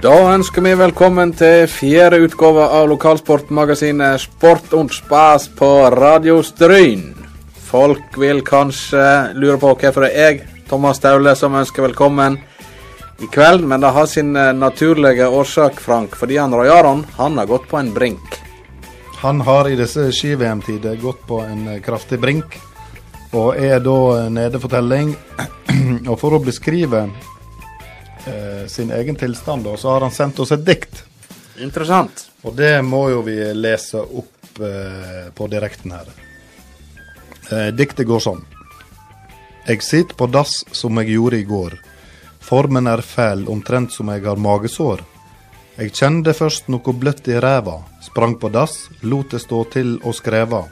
Da ønsker vi velkommen til fjerde utgave av lokalsportmagasinet Sport und Spas på Radio Stryn. Folk vil kanskje lure på hvorfor det er jeg, Thomas Taule, som ønsker velkommen i kveld, men det har sin eh, naturlige årsak, Frank, fordi han Roy Aron han har gått på en brink. Han har i disse ski-VM-tider gått på en eh, kraftig brink, og er da eh, nede for telling. og for å beskrive eh, sin egen tilstand, og så har han sendt oss et dikt. Interessant. Og det må jo vi lese opp eh, på direkten her. Eh, diktet går sånn. Jeg sitter på dass som jeg gjorde i går. Formen er fæl, omtrent som jeg har magesår. Jeg kjente først noe bløtt i ræva, sprang på dass, lot det stå til og skreva.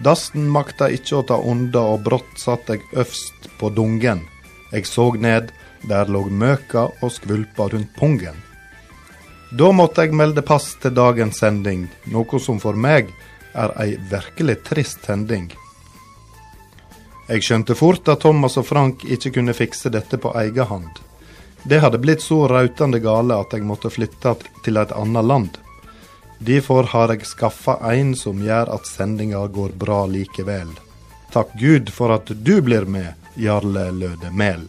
Dassen makta ikke å ta unna, og brått satt jeg øvst på dungen. Jeg så ned, der lå møka og skvulpa rundt pungen. Da måtte jeg melde pass til dagens sending, noe som for meg er ei virkelig trist hending. Jeg skjønte fort at Thomas og Frank ikke kunne fikse dette på egen hand. Det hadde blitt så rautende gale at jeg måtte flytte til et annet land. Derfor har jeg skaffa en som gjør at sendinga går bra likevel. Takk Gud for at du blir med, Jarle Løde Mehl.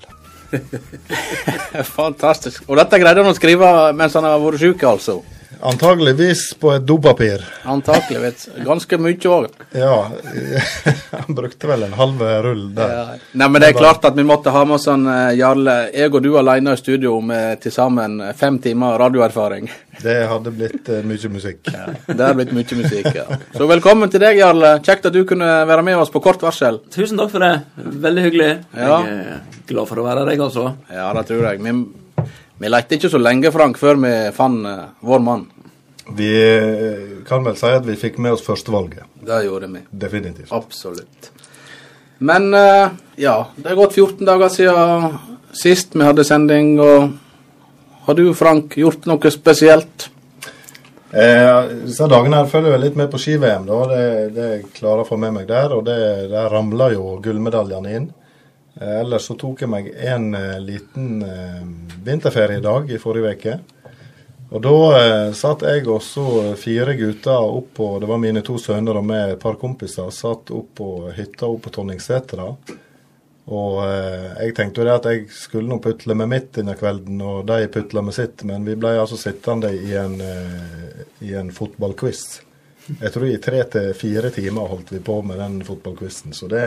Fantastisk. Og dette greide han å skrive mens han har vært syk, altså? Antageligvis på et dopapir. Antakeligvis. Ganske mye òg. Ja, han brukte vel en halv rull der. Ja. Nei, men det er klart at vi måtte ha med oss en eh, Jarle. Jeg og du alene i studio med til sammen fem timer radioerfaring. Det hadde blitt uh, mye musikk. Ja, det hadde blitt mye musikk, ja. Så velkommen til deg, Jarle. Kjekt at du kunne være med oss på kort varsel. Tusen takk for det. Veldig hyggelig. Ja. Jeg er glad for å være her, jeg altså. Ja, det tror jeg. Vi, vi lette ikke så lenge, Frank, før vi fant uh, vår mann. Vi eh, kan vel si at vi fikk med oss førstevalget. Det gjorde vi. Definitivt. Absolutt. Men uh, ja, det er gått 14 dager siden sist vi hadde sending, og har du, Frank, gjort noe spesielt? Eh, disse dagene her følger jeg litt med på ski-VM. da, Det, det jeg klarer å få med meg der. Og det, der ramler jo gullmedaljene inn. Eh, ellers så tok jeg meg en eh, liten eh, dag i forrige uke. Og da satt jeg og fire gutter oppå Det var mine to sønner og med et par kompiser. Satt opp på hytta opp på Tonningsætra. Og jeg tenkte jo det at jeg skulle nå putle med mitt denne kvelden, og de putla med sitt. Men vi ble altså sittende i en, i en fotballquiz. Jeg tror i tre til fire timer holdt vi på med den fotballquizen. Så det,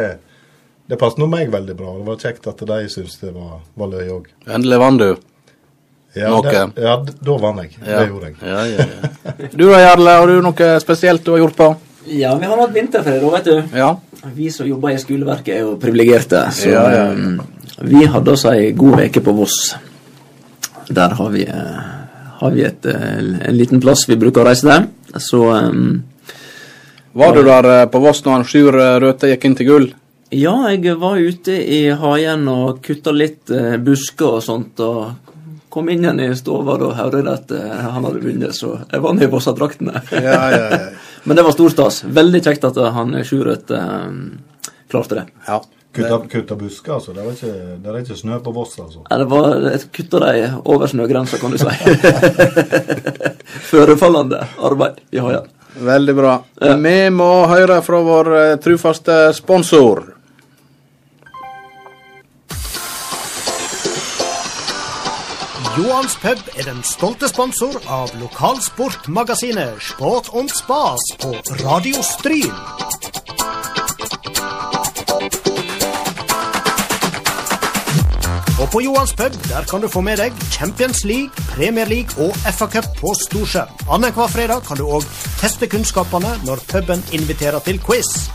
det passet nå meg veldig bra. Det var kjekt at de syntes det var, var løye òg. Endelig vant du. Ja, Noe. det- ja, da vant jeg. Det gjorde jeg. Ja, ja, ja. Du da, Jarle, har du noe spesielt du har gjort på? Ja, vi har hatt vinterferie da, vet du. Ja. Vi som jobber i skoleverket er jo privilegerte, så Ja, ja, ja. um, vi hadde oss ei god uke på Voss. Der har vi, eh, har vi et, eh, en liten plass vi bruker å reise til. Så um, Var du der eh, på Voss når han Sjur Røthe gikk inn til gull? Ja, jeg var ute i hagen og kutta litt eh, busker og sånt. og Kom inn igjen i stua og hørte at eh, han hadde vunnet, så jeg var med i Vossa-draktene. Ja, ja, ja. Men det var stor stas. Veldig kjekt at han Sjurøt um, klarte det. ja. Kutta, kutta busker, altså. Det, er, ikke, det er ikke snø på Voss, altså. Ja, det var, kutta de over snøgrensa, kan du si. Førefallende arbeid i haien. Veldig bra. Vi må høre fra vår eh, trufaste sponsor. Johans pub er den stolte sponsor av lokalsportmagasinet Sport og Spas på Radio Stryn. Og på Johans pub der kan du få med deg Champions League, Premier League og FA-cup på storskjerm. Annenhver fredag kan du òg teste kunnskapene når puben inviterer til quiz.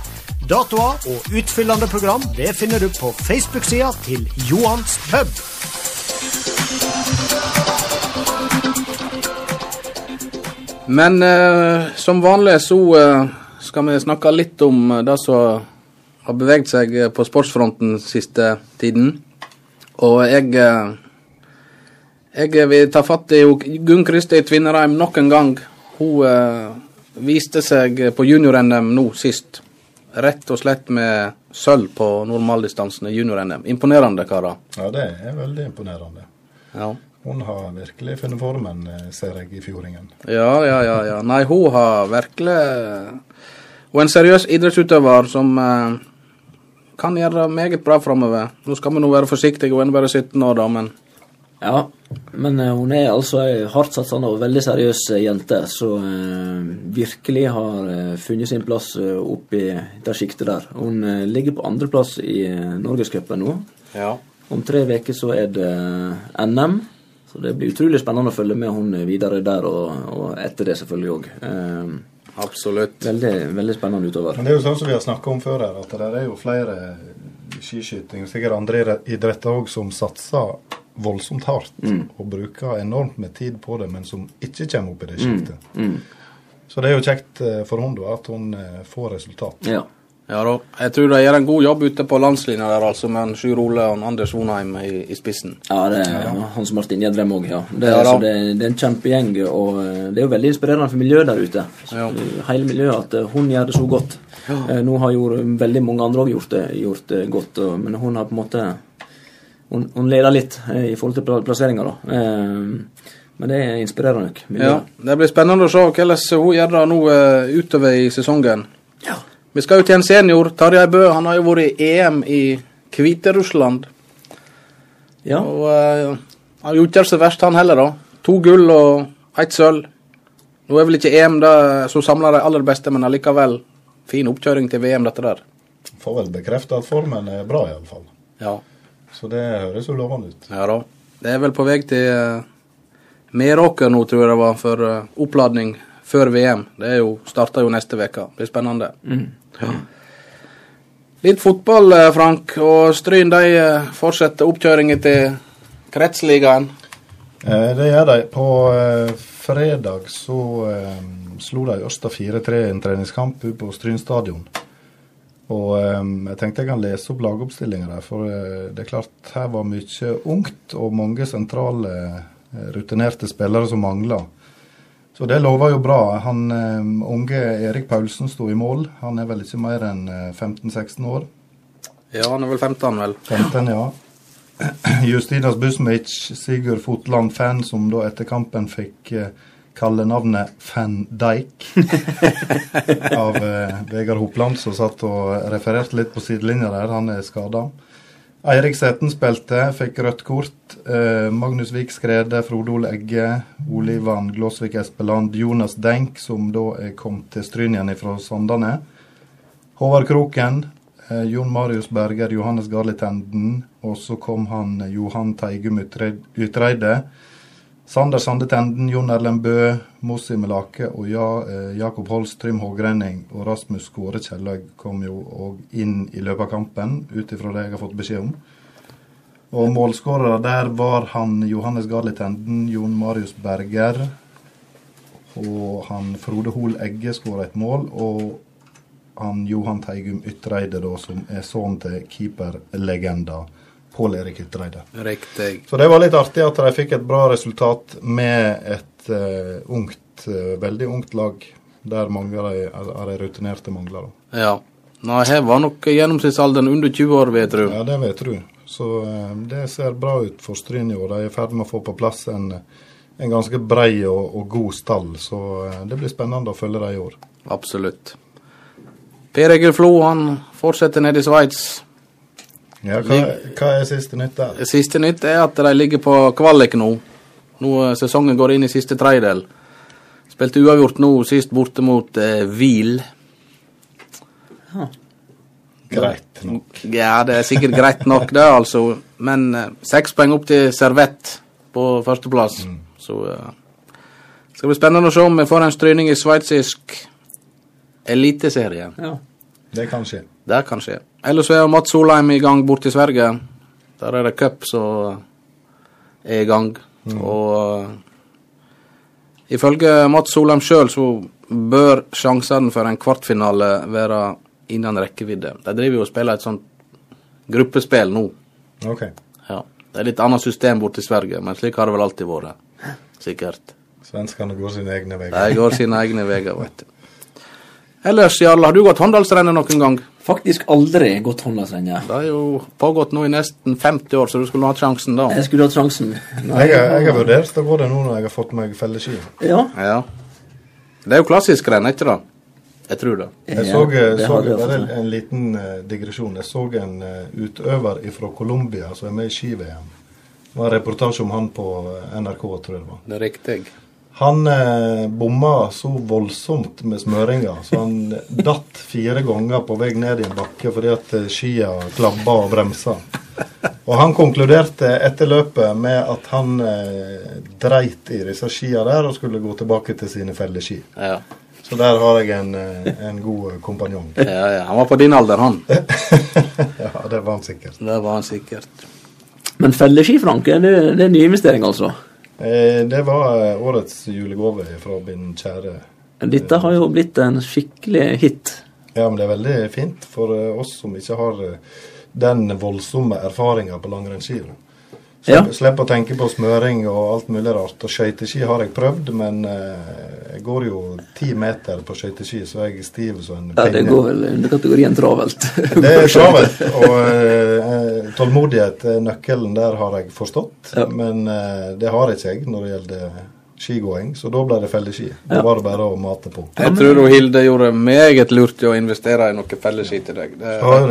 Datoer og utfyllende program det finner du på Facebook-sida til Johans pub. Men eh, som vanlig så eh, skal vi snakke litt om eh, det som har beveget seg på sportsfronten siste tiden. Og jeg eh, Jeg vil ta fatt i Gunn Kristi Tvinnereim nok en gang. Hun eh, viste seg på junior-NM nå sist. Rett og slett med sølv på normaldistansen i junior-NM. Imponerende, karer. Ja, det er veldig imponerende. Ja. Hun har virkelig funnet formen, eh, ser jeg i fjordingen. Ja, ja, ja. ja. Nei, hun har virkelig Hun er en seriøs idrettsutøver som eh, kan gjøre meget bra framover. Nå skal vi nå være forsiktige, hun er bare 17 år, da, men Ja, men eh, hun er altså ei hardtsatsende og veldig seriøs eh, jente, så eh, virkelig har eh, funnet sin plass eh, oppi det sjiktet der. Hun eh, ligger på andreplass i eh, Norgescupen nå. ja. Om tre uker så er det eh, NM, så det blir utrolig spennende å følge med hun videre der, og, og etter det selvfølgelig òg. Eh, Absolutt. veldig, veldig spennende utover. Men det er jo sånn som vi har snakka om før her, at det er jo flere skiskyting, sikkert andre idretter òg, som satser voldsomt hardt og bruker enormt med tid på det, men som ikke kommer opp i det sjiktet. Mm. Så det er jo kjekt eh, for hun da, at hun eh, får resultat. Ja. Ja da. Jeg tror de gjør en god jobb ute på landslinja der, altså, med Sjur Ole og Anders Vonheim i, i spissen. Ja, det er Hans Martin Gjedrem òg, ja. Det, er, Ja altså, det, det er en kjempegjeng, og eh, det er jo veldig inspirerende for miljøet der ute. Ja. Hele miljøet, at eh, hun gjør det så godt. Eh, Nå har jo veldig mange andre òg gjort, det, gjort det godt, og, men hun har på en måte Hun, hun leder litt eh, i forhold til pla- plasseringa, da. Eh, Men det er inspirerende. Ja. Det blir spennende å se hvordan hun gjør det nå eh, utover i sesongen. Vi skal jo til en senior. Tarjei Bø han har jo vært i EM i Hviterussland. ja. Og uh, han har ikke gjort så verst, han heller, da. To gull og ett sølv. Nå er vel ikke EM det som samler de aller beste, men allikevel fin oppkjøring til VM, dette der. Får vel bekrefta at formen er bra, iallfall. Ja. Så det høres jo lovende ut. ja da. Det er vel på vei til uh, Meråker nå, tror jeg det var, for uh, oppladning før VM. Det er jo, starter jo neste uke. Blir spennende. Ja. Litt fotball, eh, Frank. Og Stryn de eh, fortsetter oppkjøringen til kretsligaen. Eh, det gjør de. På eh, fredag så eh, slo de Ørsta 4-3 i en treningskamp på Stryn stadion. Og eh, jeg tenkte jeg kan lese opp lagoppstillinga der, for det er klart her var mye ungt og mange sentrale, rutinerte spillere som mangla. Så det lover jo bra. Han eh, unge Erik Paulsen sto i mål. Han er vel ikke mer enn eh, 15-16 år. Ja, han er vel 15, vel. 15, ja. Justinas Busmic, Sigurd Fotland Fan, som da etter kampen fikk kalle navnet Fan Dijk av eh, Vegard Hopland, som satt og refererte litt på sidelinja der. Han er skada. Eirik Sæten spilte, fikk rødt kort. Eh, Magnus Vik Skrede, Frode Ole Egge, Olivan Glåsvik Espeland, Jonas Denk, som da er kommet til Stryn igjen fra Sandane. Håvard Kroken, eh, Jon Marius Berger, Johannes Garli Tenden, og så kom han eh, Johan Teigum Utreid- Utreide. Sander Sandetenden, Jon Erlend Bø, Mossi Melake og ja, eh, Jakob Holst, Trym Hågrenning og Rasmus Skåre Kjellaug kom jo òg inn i løpet av kampen, ut ifra det jeg har fått beskjed om. Og målskårere der var han Johannes Garli Tenden, Jon Marius Berger, og han Frode Hol Egge skåra et mål, og han Johan Teigum Ytreide, da, som er sønnen til keeperlegenda Pål Erik. Riktig. Så det var litt artig at de fikk et bra resultat med et uh, ungt, uh, veldig ungt lag, der mange av de, av de rutinerte mangler. da. Ja. Nei, her var nok gjennomsnittsalderen under 20 år, vil jeg tro. Ja, det vil jeg tro. Så eh, det ser bra ut for Stryn i år. De er i ferd med å få på plass en, en ganske brei og, og god stall, så eh, det blir spennende å følge dem i år. Absolutt. Per Egil Flo han fortsetter nede i Sveits. Ja, hva, hva er siste nytt der? Siste nytt er at de ligger på kvalik nå. Nå eh, Sesongen går inn i siste tredjedel. Spilte uavgjort nå sist borte mot eh, Wiel. Greit nok. Ja, det er sikkert greit nok, det, altså. Men eh, seks poeng opp til Servett på førsteplass. Så eh, skal bli spennende å se om vi får en stryning i sveitsisk eliteserie. ja. Det kan skje. Det kan skje. Ellers er Mats Solheim i gang borte i Sverige. Der er det cup som er i gang. Og uh, ifølge Mats Solheim sjøl så bør sjansene for en kvartfinale være innen rekkevidde. De driver jo og spiller et sånt gruppespill nå. Ok. Ja. Det er litt annet system borte i Sverige, men slik har det vel alltid vært. Sikkert. Svenskene går sine egne veier. De går sine egne veier, vet du. Ellers, Jarl, har du gått Håndalsrennet noen gang? Faktisk aldri gått håndlagsrennet. Det har jo pågått nå i nesten 50 år, så du skulle hatt sjansen da. Jeg skulle hatt sjansen. Jeg, jeg har vurdert å gå det nå når jeg har fått meg felleski. Ja. Ja. Det er jo klassisk renn, ikke det? Jeg tror det. Jeg så, jeg så jeg bare en, en liten eh, digresjon. Jeg så en eh, utøver fra Colombia som er med i ski-VM. Det var en reportasje om han på eh, NRK, tror jeg det var. Det er riktig. Han eh, bomma så voldsomt med smøringa, så han datt fire ganger på vei ned i en bakke fordi at eh, skia klabba og bremsa. Og han konkluderte etter løpet med at han eh, dreit i disse skia der og skulle gå tilbake til sine felleski. Ja. Så der har jeg en, eh, en god eh, kompanjong. Ja, ja. Han var på din alder, han. Ja, det var han sikkert. Det var han sikkert. Men felleski, Frank, det, det er nyinvestering, altså? Eh, det var eh, årets julegave fra min kjære. Dette har jo blitt en skikkelig hit. Ja, men det er veldig fint for eh, oss som ikke har eh, den voldsomme erfaringa på langrennsski. Ja. Slipp, Slipp å tenke på smøring og alt mulig rart. Og skøyteski har jeg prøvd, men eh, jeg går jo ti meter på skøyteski, så jeg er stiv som en Ja, det går vel under kategorien travelt. Det er travelt, og eh, tålmodighet er nøkkelen. Der har jeg forstått. Ja. Men eh, det har ikke jeg når det gjelder skigåing, så da ble det felleski. Da Ja. var det bare å mate på. Jeg tror Hilde gjorde meget lurt i å investere i noe felleski til deg. Det, Ja, har jo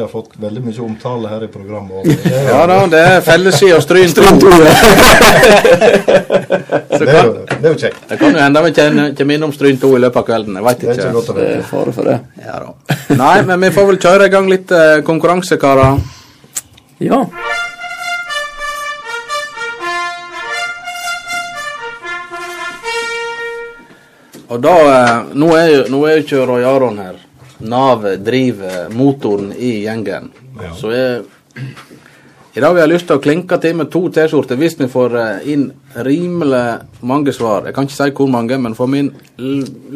har fått veldig mye omtale her i programmet. Og det, er ja da, det er felleski og stryn to. Det, er jo, det er jo kjekt. det kan jo hende vi kommer innom stryn to i løpet av kvelden. Jeg veit Det er ikke ikke. godt å Det er vite. fare for det. Ja, da. Nei, men vi får vel kjøre i gang litt eh, konkurranse, karer. Ja. Og da eh, Nå er jo, nå er jo ikke Roy Aron her. Navet driver motoren i gjengen. Ja. Så jeg I dag har jeg lyst til å klinke til med to T-skjorter hvis vi får eh, inn rimelig mange svar. Jeg kan ikke si hvor mange, men får vi inn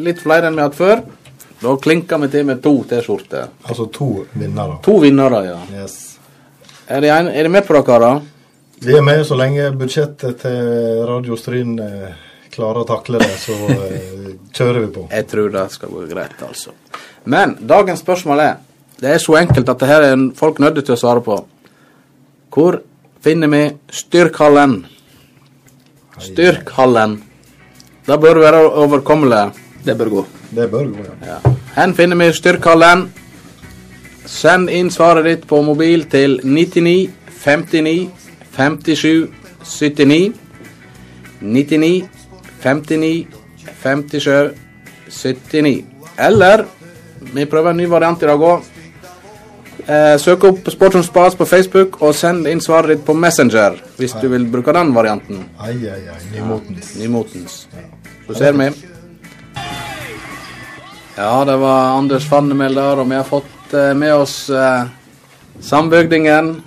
litt flere enn vi har hatt før, da klinker vi til med to T-skjorter. Altså to vinnere. To vinnere, ja. Yes. Er de, en, er de med på det, karer? Vi er med så lenge budsjettet til Radio Stryn eh, klarer å takle det, så eh, kjører vi på. Jeg tror det skal gå greit, altså. Men dagens spørsmål er Det er så enkelt at det her er folk nødt til å svare på. Hvor finner vi Styrkhallen? Styrkhallen. Det bør være overkommelig. Det bør gå. Det bør gå, ja. Ja. Her finner vi Styrkhallen. Send inn svaret ditt på mobil til 99 59 57 79. 99 59 57 79. Eller vi prøver en ny variant i dag òg. Eh, søk opp Sportsrom spas på Facebook og send inn svaret ditt på Messenger hvis du vil bruke den varianten. Ai, ai, ai. Nymotens. Nymotens. Så ser vi. Ja, det var Anders Fannemel der, og vi har fått eh, med oss eh, sambygdingen.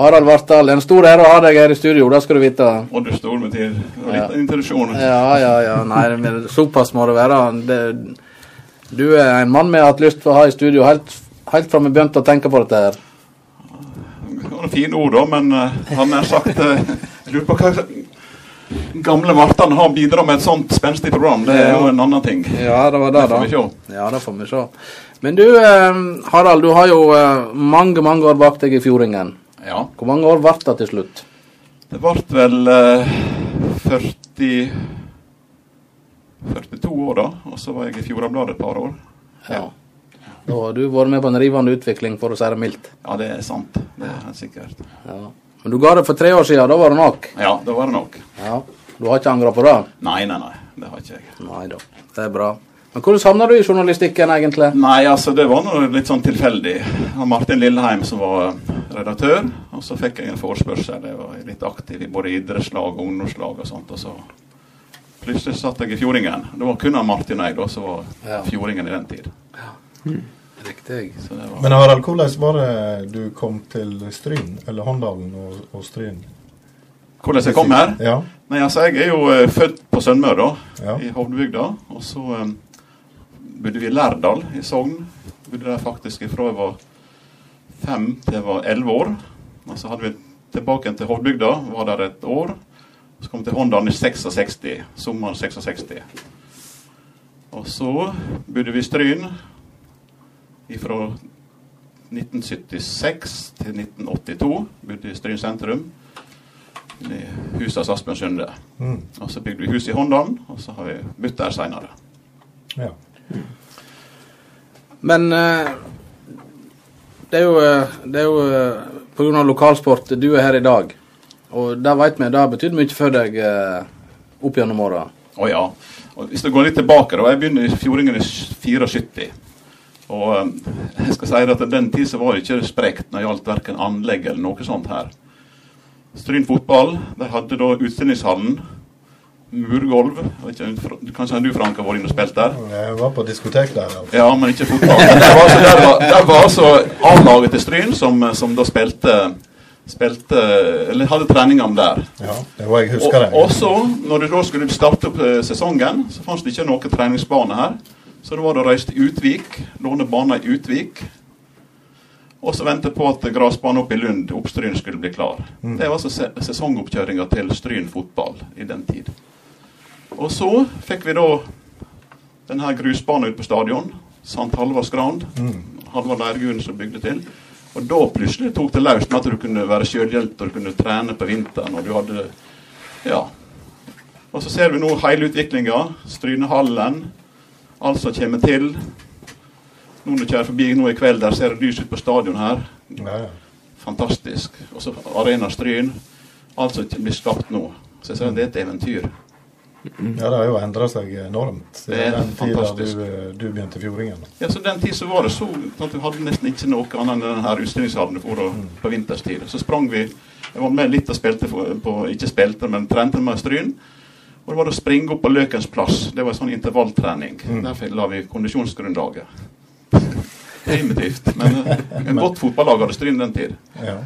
Harald Vartdal. En stor ære å ha deg her i studio, det skal du vite. Og du står med til og Ja. litt introduksjon. Ja, ja, ja. Nei, men såpass må det være. Det, du er en mann vi har hatt lyst til å ha i studio helt, helt fra vi begynte å tenke på dette her. Det var fine ord, da, men uh, han har sagt uh, Jeg lurer på hva gamle Martan har bidratt med et sånt spenstig program. Det er jo en annen ting. Ja, det var det, Det får vi da. se. Ja, det får vi se. Men du, uh, Harald, du har jo eh, mange, mange år bak deg i Fjordingen. Ja. Hvor mange år ble det til slutt? Det ble vel eh, 40 42 år, da. Og så var jeg i Fjordabladet et par år. Ja. Da har du vært med på en rivende utvikling, for å si det mildt. Ja, det er sant. Det er helt sikkert. Ja. Men du ga det for tre år siden, da var det nok? Ja, det var det nok. Ja. Du har ikke angra på det? Nei, nei, nei. Det har ikke jeg. Nei da, det er bra. Men hvordan havna du i journalistikken, egentlig? Nei, altså det var noe litt sånn tilfeldig. Martin Lilleheim som var eh, redaktør, og så fikk jeg en forespørsel. Jeg var litt aktiv i både idrettslag og ungdomslag og sånt. og så Plutselig satt jeg i Fjordingen. Det var kun Martin og jeg da som var Ja. Fjordingen i den tid. Riktig. Så det var... Men Harald, hvordan var det du kom til Stryn, eller Håndalen og, og Stryn? Hvordan jeg kom her? Ja. Nei, altså Jeg er jo uh, født på Sunnmøre, Ja. i Hovdebygda. Og så eh, bodde vi i Lærdal i Sogn. Bodde der faktisk fra jeg var fem til jeg var elleve år. Og så hadde vi tilbake til Hovdbygda, var der et år. Så kom vi til Håndalen i 66, sommeren 66. Og så bodde vi i Stryn fra 1976 til 1982. Bodde i Stryn sentrum. I huset hos Asbjørn Sunde. Mm. Og så bygde vi hus i Håndalen, og så har vi bodd der seinere. Ja. Men eh, det er jo, eh, det er jo eh, på grunn av lokalsport du er her i dag. Og det veit vi, det har betydd mye for deg opp gjennom åra. Å ja. Og hvis du går litt tilbake, da. Jeg begynner i Fjordingen i 74. Og jeg skal si at den tid så var det ikke sprekt når det gjaldt verken anlegg eller noe sånt her. Stryn fotball, de hadde da utstillingshallen. Murgulv. Kanskje du, Frank, har vært inne og spilt der? Jeg var på diskotek der. altså. Ja, men ikke fotball. Men det var der, var, der var altså A-laget til Stryn som, som da spilte Spilte Eller hadde treningene der. Ja, det var jeg husker det. Og, og så, når du da skulle starte opp eh, sesongen, så fantes det ikke noen treningsbane her. Så da var det å reise til Utvik, låne bane i Utvik. Og så vente på at gressbanen oppe i Lund, Oppstryn, skulle bli klar. Det var altså se sesongoppkjøringa til Stryn fotball i den tid. Og så fikk vi da denne grusbanen ute på stadion. St. Halvards Grand. Halvard Leirguen som bygde til. Og da plutselig tok det løs med at du kunne være sjølhjelp og du kunne trene på vinteren. og du hadde, ja. Og så ser vi nå hele utviklinga. Strynehallen. Alt som kommer til. Nå når du kjører forbi nå i kveld, der ser det lys ut på stadion her. Ja, ja. Fantastisk. Og så Arena Stryn. Alt som blir skapt nå. Så jeg sier det er et eventyr. Ja, det har jo endra seg enormt siden den tida du, du begynte Fjordingen. Ja, så Den tid så var det så at du hadde nesten ikke noe annet enn denne utstillingshallen for å, på vinterstid. Så sprang vi Jeg var med litt og spilte på Ikke spilte, men trente med Stryn. Og det var å springe opp på Løkens plass. Det var sånn intervalltrening. Derfor la vi kondisjonsgrunnlaget. Primitivt. Men eh, en godt fotballag hadde Stryn den tid. Ja.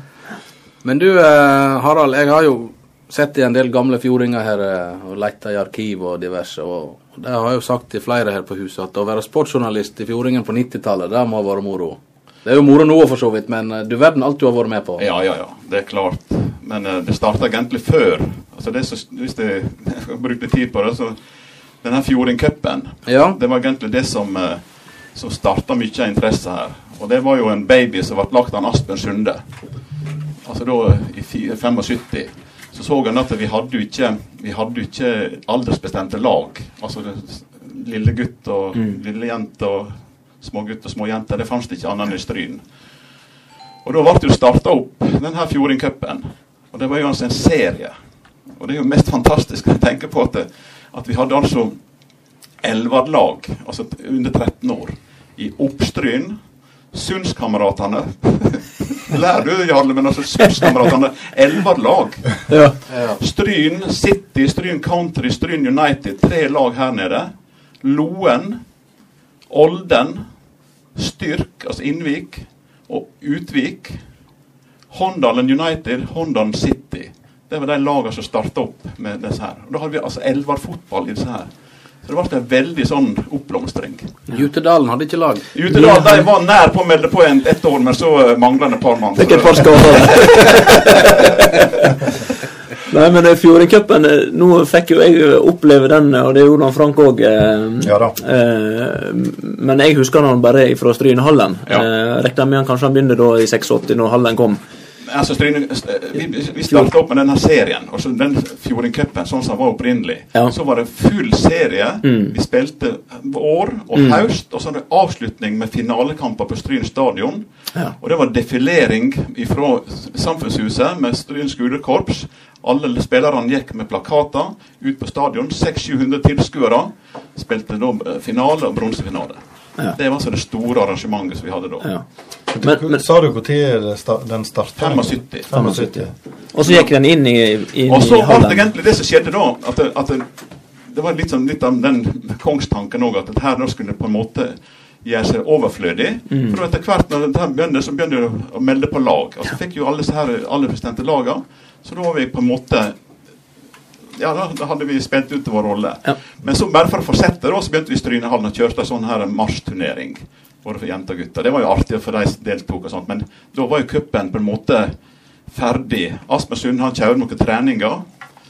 Men du eh, Harald, jeg har jo sett i en del gamle fjordinger her eh, og leita i arkiv og diverse. Og det har jeg jo sagt til flere her på huset at å være sportsjournalist i Fjordingen på 90-tallet, det må ha vært moro. Det er jo moro nå for så vidt, men eh, du verden alt du har vært med på. Ja, ja, ja. Det er klart. Men uh, det starta egentlig før. Altså det så, hvis jeg, brukte tid på det, så denne Fjordingcupen Ja. Det var egentlig det som, uh, som starta mye av interesse her. Og det var jo en baby som ble lagt av Asbjørn Sunde. Altså da i fi- 75. Så så han at vi hadde jo ikke, vi hadde ikke aldersbestemte lag. Altså det- lille gutt og lille jente og små gutt og små jenter. Det fantes ikke annet enn i Stryn. Og da ble det jo starta opp denne Fjordingcupen. Og det var jo altså en serie. Og det er jo mest fantastisk å tenke på at, at vi hadde altså Elvard-lag, altså under 13 år, i Oppstryn. Sundskameratene. Lær du, Jarle, men altså Sundskameratene. Elleve lag. Ja. Stryn City, Stryn Country, Stryn United. Tre lag her nede. Loen, Olden, Styrk, altså Innvik, og Utvik. Håndalen United, Håndalen City. Det var de lagene som starta opp med disse her. Og da hadde vi altså Elvar-fotball i disse her. Så det ble en veldig sånn oppblomstring. Jutedalen hadde ikke lag. Jutedalen da, De var nær på å melde på en, ett år, men så eh, mangla det et par mann. Fikk et par skader. Nei, men eh, Fjordingcupen eh, Nå fikk jo jeg eh, oppleve den, og det gjorde han Frank òg. Ja da. men jeg husker han bare fra Strynehallen. Ja. Eh, Regna med han kanskje han begynte da i 86, når hallen kom. Altså, Stryne, vi vi starta opp med denne serien. og så Den Fjordingcupen sånn som den var opprinnelig. Ja. Så var det full serie. Mm. Vi spilte vår og høst. Og så var det avslutning med finalekamper på Stryn stadion. Ja. Og det var defilering fra Samfunnshuset med Stryn skolekorps. Alle spillerne gikk med plakater ut på stadion. 600-700 tilskuere. Spilte da eh, finale og bronsefinale. Ja. Det var altså det store arrangementet som vi hadde da. Ja. Men, men, Sa du når den starta? 75. 75. og så gikk den inn i, inn Og så var det egentlig det som skjedde da, at det, at det, det var litt, sånn, litt av den kongstanken òg, at dette her da skulle på en måte gjøre seg overflødig. For etter hvert når dette begynte, så begynte du å melde på lag. Altså fikk jo alle disse her aldersbestemte lagene. Så da var vi på en måte ja, da, da hadde vi spent ut vår rolle. Ja. Men så bare for å fortsette, da, så begynte vi i Strynehallen og kjørte en sånn her marsjturnering. Både for jenter og gutter. Det var jo artig for de som deltok, og sånt, men da var jo cupen på en måte ferdig. Asper Sund han kjørte noen treninger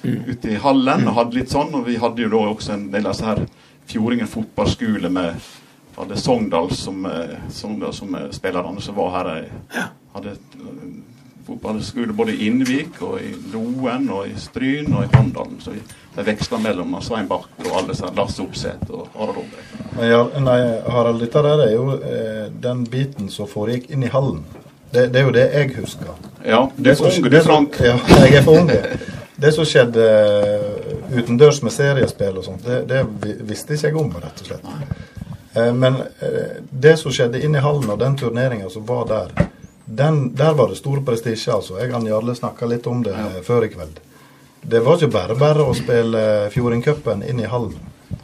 ute i hallen og hadde litt sånn. Og vi hadde jo da også en del av disse her Fjordingen fotballskole med hadde Sogndal som, eh, Sogndal som eh, spillerne som var her. Hadde eh, fotballskole både i Innvik og i Loen og i Stryn og i Håndalen. Så vi veksla mellom Svein Bark og alle sammen. Lars Opseth og Harald Rombeek. Ja, nei, Harald, dette der er jo eh, den biten som foregikk inn i hallen. Det, det er jo det jeg husker. Ja, du er for ung, du, det Frank. Ja, jeg er for ung. Det som skjedde eh, utendørs med seriespill og sånt, det, det vi- visste ikke jeg om, rett og slett. Eh, Men eh, det som skjedde inn i hallen og den turneringa som var der, den, der var det stor prestisje, altså. Jeg og Jarle snakka litt om det ja. før i kveld. Det var ikke bare bare å spille Fjordingcupen inn i hallen.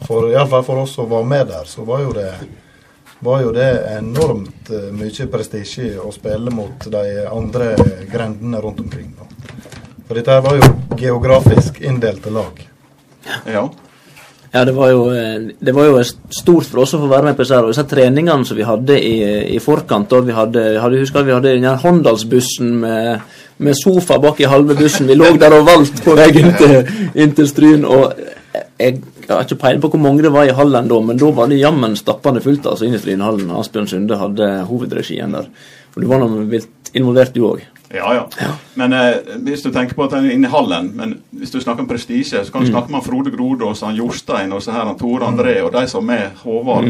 For Iallfall for oss som var med der, så var jo det var jo det enormt eh, mye prestisje å spille mot de andre grendene rundt omkring. For dette var jo geografisk inndelte lag. Ja. Ja, det var, jo, eh, det var jo stort for oss å få være med på disse, disse treningene som vi hadde i, i forkant. vi hadde, hadde husker vi hadde den Håndalsbussen med, med sofa bak i halve bussen. Vi lå der og valgte på vei inn til, inn Stryn. og jeg, jeg har ikke peiling på hvor mange det var i hallen da, men da var det jammen stappende fullt altså inn i Strynhallen. Asbjørn Sunde hadde hovedregien der. Og du var nå involvert, du òg. Ja, ja. Men eh, hvis du tenker på at den er inne i hallen Men hvis du snakker om prestisje, så kan du snakke med Frode Grodås, han Jostein og så her, han Tore André og de som er med, Håvard,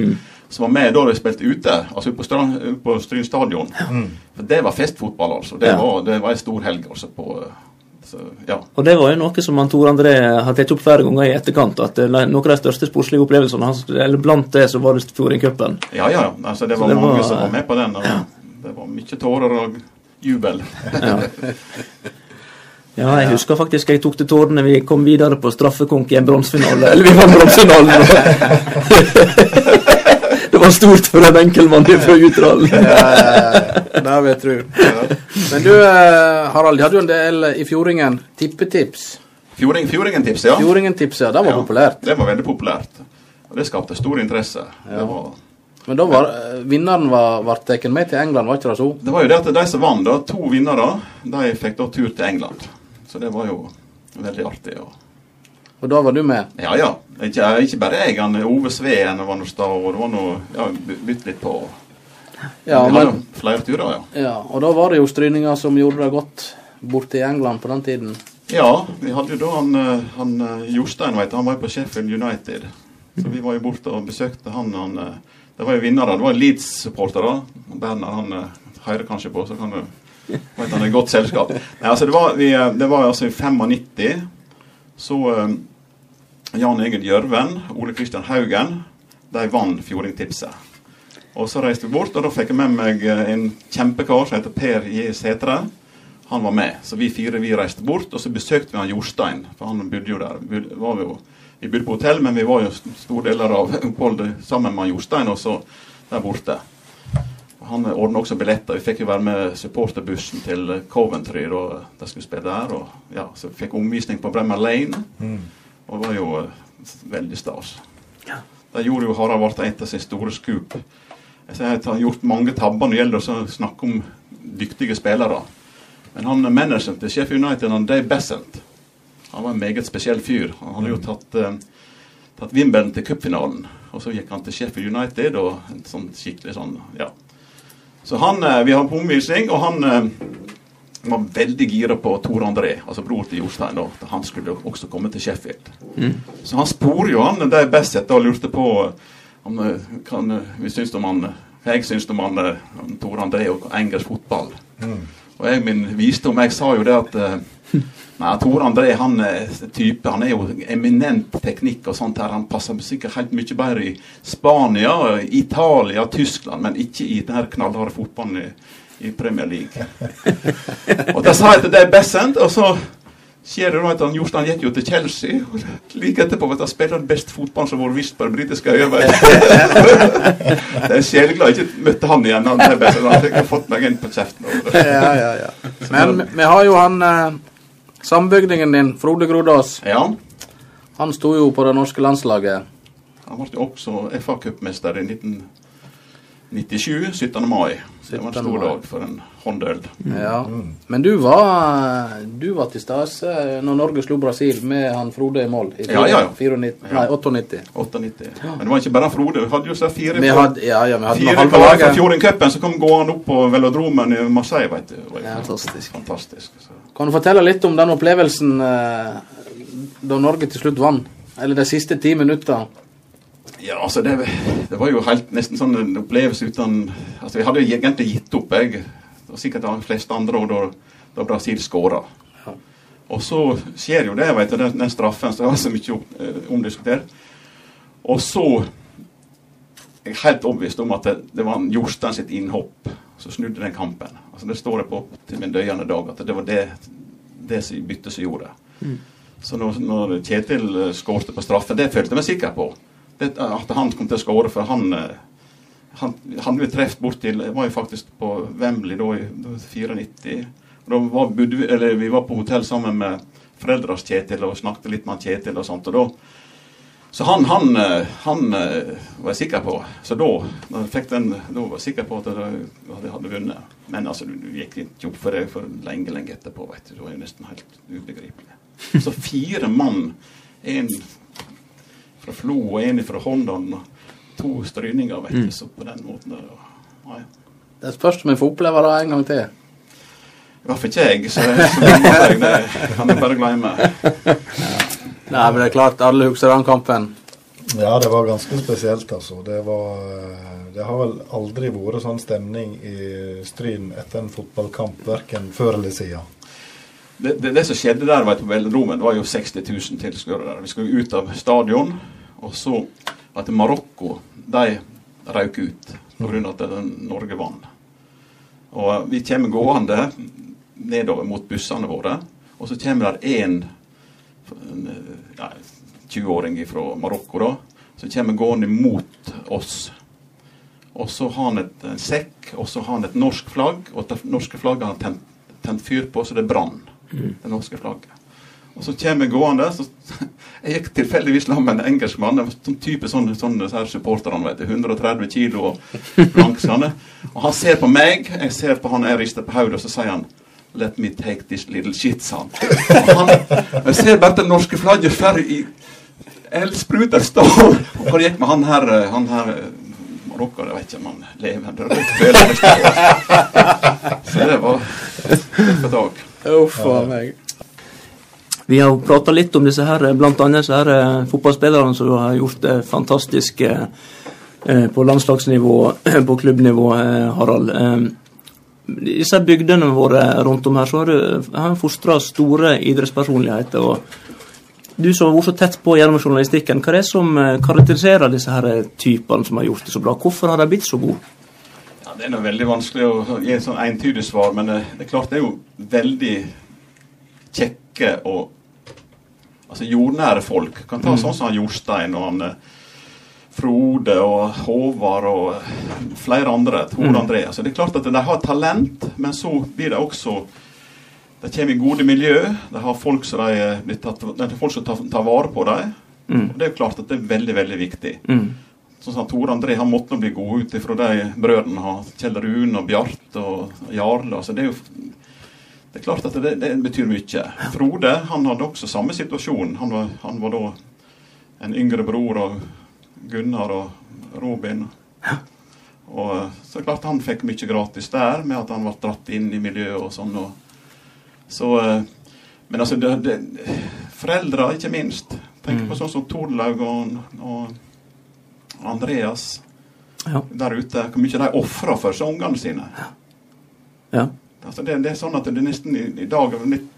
som var med da de spilte ute, altså på, Strand, på Stryn stadion. For det var festfotball, altså. Det Ja. var, det var en stor helg altså på eh, så, ja. Og det var jo noe som han Tor André har tatt opp flere ganger i etterkant. At eh, noen av de største sportslige opplevelsene hans, eller blant det, så var det Fjordingcupen. ja, ja. Altså, det var det mange var, som var med på den. Og Det var mye tårer og jubel. Ja. ja, jeg husker faktisk jeg tok til tårene vi kom videre på straffekonk i en bronsefinale. Eller vi vant bronsefinalen! det var stort for en enkeltmann fra Utralen. Det vil jeg tro. Men du, eh, Harald, de hadde jo en del i Fjordingen tippetips. Fjording, Fjordingen-tips, ja. Fjordingen-tipset, det var Ja, populært. Det var veldig populært. Og det skapte stor interesse. Det, var, Men da var eh, vinneren var, var tatt med til England, var ikke det så? det var jo det at de som vant, da, to vinnere, de fikk da tur til England. Så det var jo veldig artig. Og, Og da var du med? ja, ja. Ikke, ikke bare jeg, han Ove Sveen var noe sta, og det var noe Ja, bytt litt på. Ja, Vi hadde men, flere turer, ja. ja, og da var det jo stryninger som gjorde det godt borte i England på den tiden. Ja, vi hadde jo da han, eh, han eh, Jostein, vet du, han var jo på Sheffield United. Så vi var jo borte og besøkte han. han eh, det var jo vinnere. Det var Leeds-supportere. Bernhard han eh, hører kanskje på, så kan du vet han er godt selskap. Nei, altså det var, vi, eh, det var altså i 95. Så eh, Jan Egil Gjørven, Ole Kristian Haugen, de vant Fjordingtipset. Og så reiste vi bort, og da fikk jeg med meg en kjempekar som heter Per J. Sætre. Han var med, så vi fire vi reiste bort, og så besøkte vi han Jorstein, for han bodde jo der. Vi var jo, vi bodde på hotell, men vi var jo store deler av oppholdet sammen med Jostein også der borte. Han ordna også billetter. Vi fikk jo være med supporterbussen til Coventry da de skulle spille der. Og ja, så vi fikk omvisning på Bremmer Lane, og det var jo eh, veldig stas. Der gjorde jo Harald Varta et av sine store skup. Jeg sier at han har gjort mange tabber når det gjelder å snakke om dyktige spillere. Men han manageren til Sheffield United, han Dave Bessent, han var en meget spesiell fyr. Han hadde jo tatt, eh, tatt Wimbledon til cupfinalen. Og så gikk han til Sheffield United og en sånn skikkelig sånn, ja. Så han, eh, vi har på omvisning, og han eh, var veldig gira på Tor André, altså bror til Jostein, da. at Han skulle også komme til Sheffield. Så han sporer jo han best da og lurte på om eh, kan, eh, vi syns om han jeg syns om han, eh, om Tor André og engelsk fotball. Og jeg min visdom, jeg sa jo det at eh, Nei, Tore André han er type, han er jo eminent teknikk og sånt her. Han passer sikkert helt mye bedre i Spania, Italia, Tyskland, men ikke i den her knallharde fotballen i, i Premier League. og da sa jeg til det er Bessent, og så skjer det da at han Jostein gikk jo til Chelsea. og Like etterpå vet du, han spiller den beste fotballen som har vært vist på den britiske øya. det er sjeleglad jeg ikke møtte han igjen. Han, er han fikk fått meg inn på kjeften. Ja, ja, ja. Men vi har jo han eh, sambygdingen din, Frode Grodås. Ja, Han sto jo på det norske landslaget. han ble jo også FA-cupmester i 1997, 17. mai. Det var en 17. stor mai. dag for en håndøl. Ja. Men du var, du var til stede når Norge slo Brasil med han Frode i mål i Ja, ja, ja. 94, nei, 98. 98. Men det var ikke bare Frode. Vi hadde jo så fire, Vi hadde, ja, ja, vi hadde med fire halve karer fra laget. Fjordingcupen som kom gående opp på velodromen i Marseille. Vet du. Det var jo Ja. Fantastisk. fantastisk. Så. Kan du fortelle litt om den opplevelsen eh, da Norge til slutt vant? Eller de siste ti minutter? Ja, altså det, det var jo helt nesten sånn en opplevelse uten Altså, vi hadde jo egentlig gitt opp, jeg. Og sikkert de fleste andre òg, da, da Brasil skåra. Ja. Og så skjer jo det, vet du, den, den straffen som var så mye eh, omdiskutert. Og så er jeg helt overbevist om at det, det var Jostein sitt innhopp som snudde den kampen. Altså Det står det på til min døyende dag at det var det, det byttet som gjorde det. Så når, når Kjetil eh, skårte på straffe, det følte jeg meg sikker på. Det, at han kom til å skåre, for han han, han hadde vi truffet bort til Jeg var jo faktisk på Wembley da i da, 94. Da var, vi, eller, vi var på hotell sammen med foreldrenes Kjetil og snakket litt med han Kjetil og sånt. og da så han, han, eh, han eh, var jeg sikker på. Så da, da, fikk den, da var jeg sikker på at jeg hadde, vunnet. Men altså, du, du gikk ikke opp for det for lenge lenge etterpå. vet du. Det var jo nesten helt ubegripelig. Så fire mann, en fra Flo og en fra Håndalen, og to stryninger, vet du. Så på den måten der, ja, ja. Det spørs om jeg får oppleve det en gang til. I hvert fall ikke jeg, så, så jeg, det kan jeg bare glemme. Nei, men det er klart, alle husker den kampen. Ja, det var ganske spesielt, altså. Det var eh, Det har vel aldri vært sånn stemning i Stryn etter en fotballkamp, verken før eller siden. Det, det, det som skjedde der vet du, på velodromen, det var jo 60 000 tilskuere der. Vi skulle ut av stadion, og så at Marokko de røk ut pga. at Norge vant. Og vi kommer gående nedover mot bussene våre, og så kommer det én 20-åring fra Marokko, da, som kommer gående mot oss. Og så har han et, en sekk, og så har han et norsk flagg, og det norske flagget har han tent, tent fyr på, så det brann. Det norske flagget. Og så kommer jeg gående. Så jeg gikk tilfeldigvis sammen med en engelskmann. Sånn type sånne, sånne så supporterne, vet du. 130 kilo og blank. Og han ser på meg, jeg ser på han, jeg rister på hodet, og så sier han Let me take this little shit, sa han. Jeg ser bare det norske flagget ferdig i Eldspruter står Og hvor gikk med han her, han her Marokka, jeg vet ikke om han lever eller. Så det var en dag. Uff a meg. Vi har prata litt om disse her, annet disse her eh, fotballspillerne som har gjort det fantastisk eh, eh, på landslagsnivå, på klubbnivå, eh, Harald. Eh, disse bygdene våre rundt om her, så har du har fostra store idrettspersonligheter. og Du som har vært så tett på gjennom journalistikken, hva er det som eh, karakteriserer disse her eh, typene som har gjort det så bra? Hvorfor har de blitt så gode? Ja, Det er noe veldig vanskelig å gi et sånn entydig svar, men det, det er klart det er jo veldig kjekke og altså jordnære folk. Kan ta sånn som han Jostein og han eh, Frode og Håvard og flere andre. Tor André. Så det er klart at de har talent, men så blir det også De kommer i gode miljø. De har folk som, de, tatt, er folk som tar, tar vare på dem. Og Det er jo klart at det er veldig, veldig viktig. Mm. Sånn som Tor André han måtte bli god ut ifra de brødrene har. Kjell Rune og Bjarte og Jarle. Altså det er jo det er klart at det, det betyr mye. Frode han hadde også samme situasjon. Han var, han var da en yngre bror av Gunnar og Robin. Og så er klart han fikk mye gratis der, med at han ble dratt inn i miljøet og sånn. Og, så, eh, men altså det, det, Foreldre, ikke minst. Tenk på sånn som Torlaug og, og Andreas Ja. der ute. Hvor mye de ofrer for seg ungene sine. ja. Altså det, det er sånn at det nesten i, i dag er litt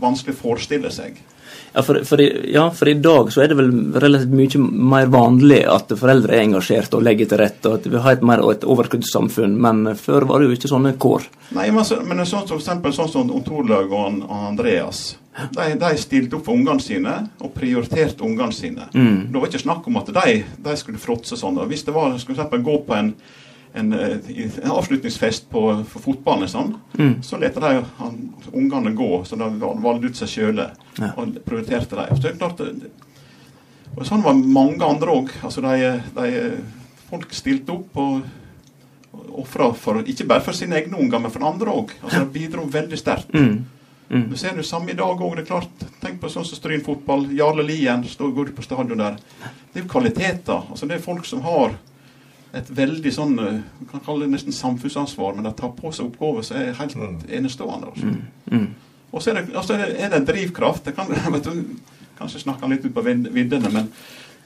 vanskelig forestille seg. Ja for, for, i, ja, for i dag så er det vel relativt mye mer vanlig at foreldre er engasjert og legger til rette, og at vi har et mer et overskuddssamfunn, men før var det jo ikke sånne kår. Nei, men, men sånn som eksempel sånn som Torlaug og, og Andreas. De, de stilte opp for ungene sine og prioriterte ungene sine. Mm. Det var ikke snakk om at de, de skulle fråtse sånn. Hvis det var skulle gå på en, en, eh, en avslutningsfest på, for fotballen, sånn, Mm. så lot de han, ungene gå. Så de valgte ut seg sjøle Ja. og prioriterte dem. Så klart, og sånn var mange andre òg. Altså de, de, folk stilte opp og Ofra ikke bare for sine egne unger, men for andre òg. Altså, de bidro veldig sterkt. Mm. Mm. Du ser det samme i dag òg. Tenk på sånn som Stryn fotball. Jarle Lien står går på stadion der. Det er jo kvaliteter. altså Det er folk som har et veldig sånn eh, Man kan kalle det nesten samfunnsansvar, men de tar på seg oppgaver som er helt enestående. Altså. Mm. Mm. Og så er det, altså er det, er det en drivkraft. Jeg kan vet du, kanskje snakke litt ut på viddene, men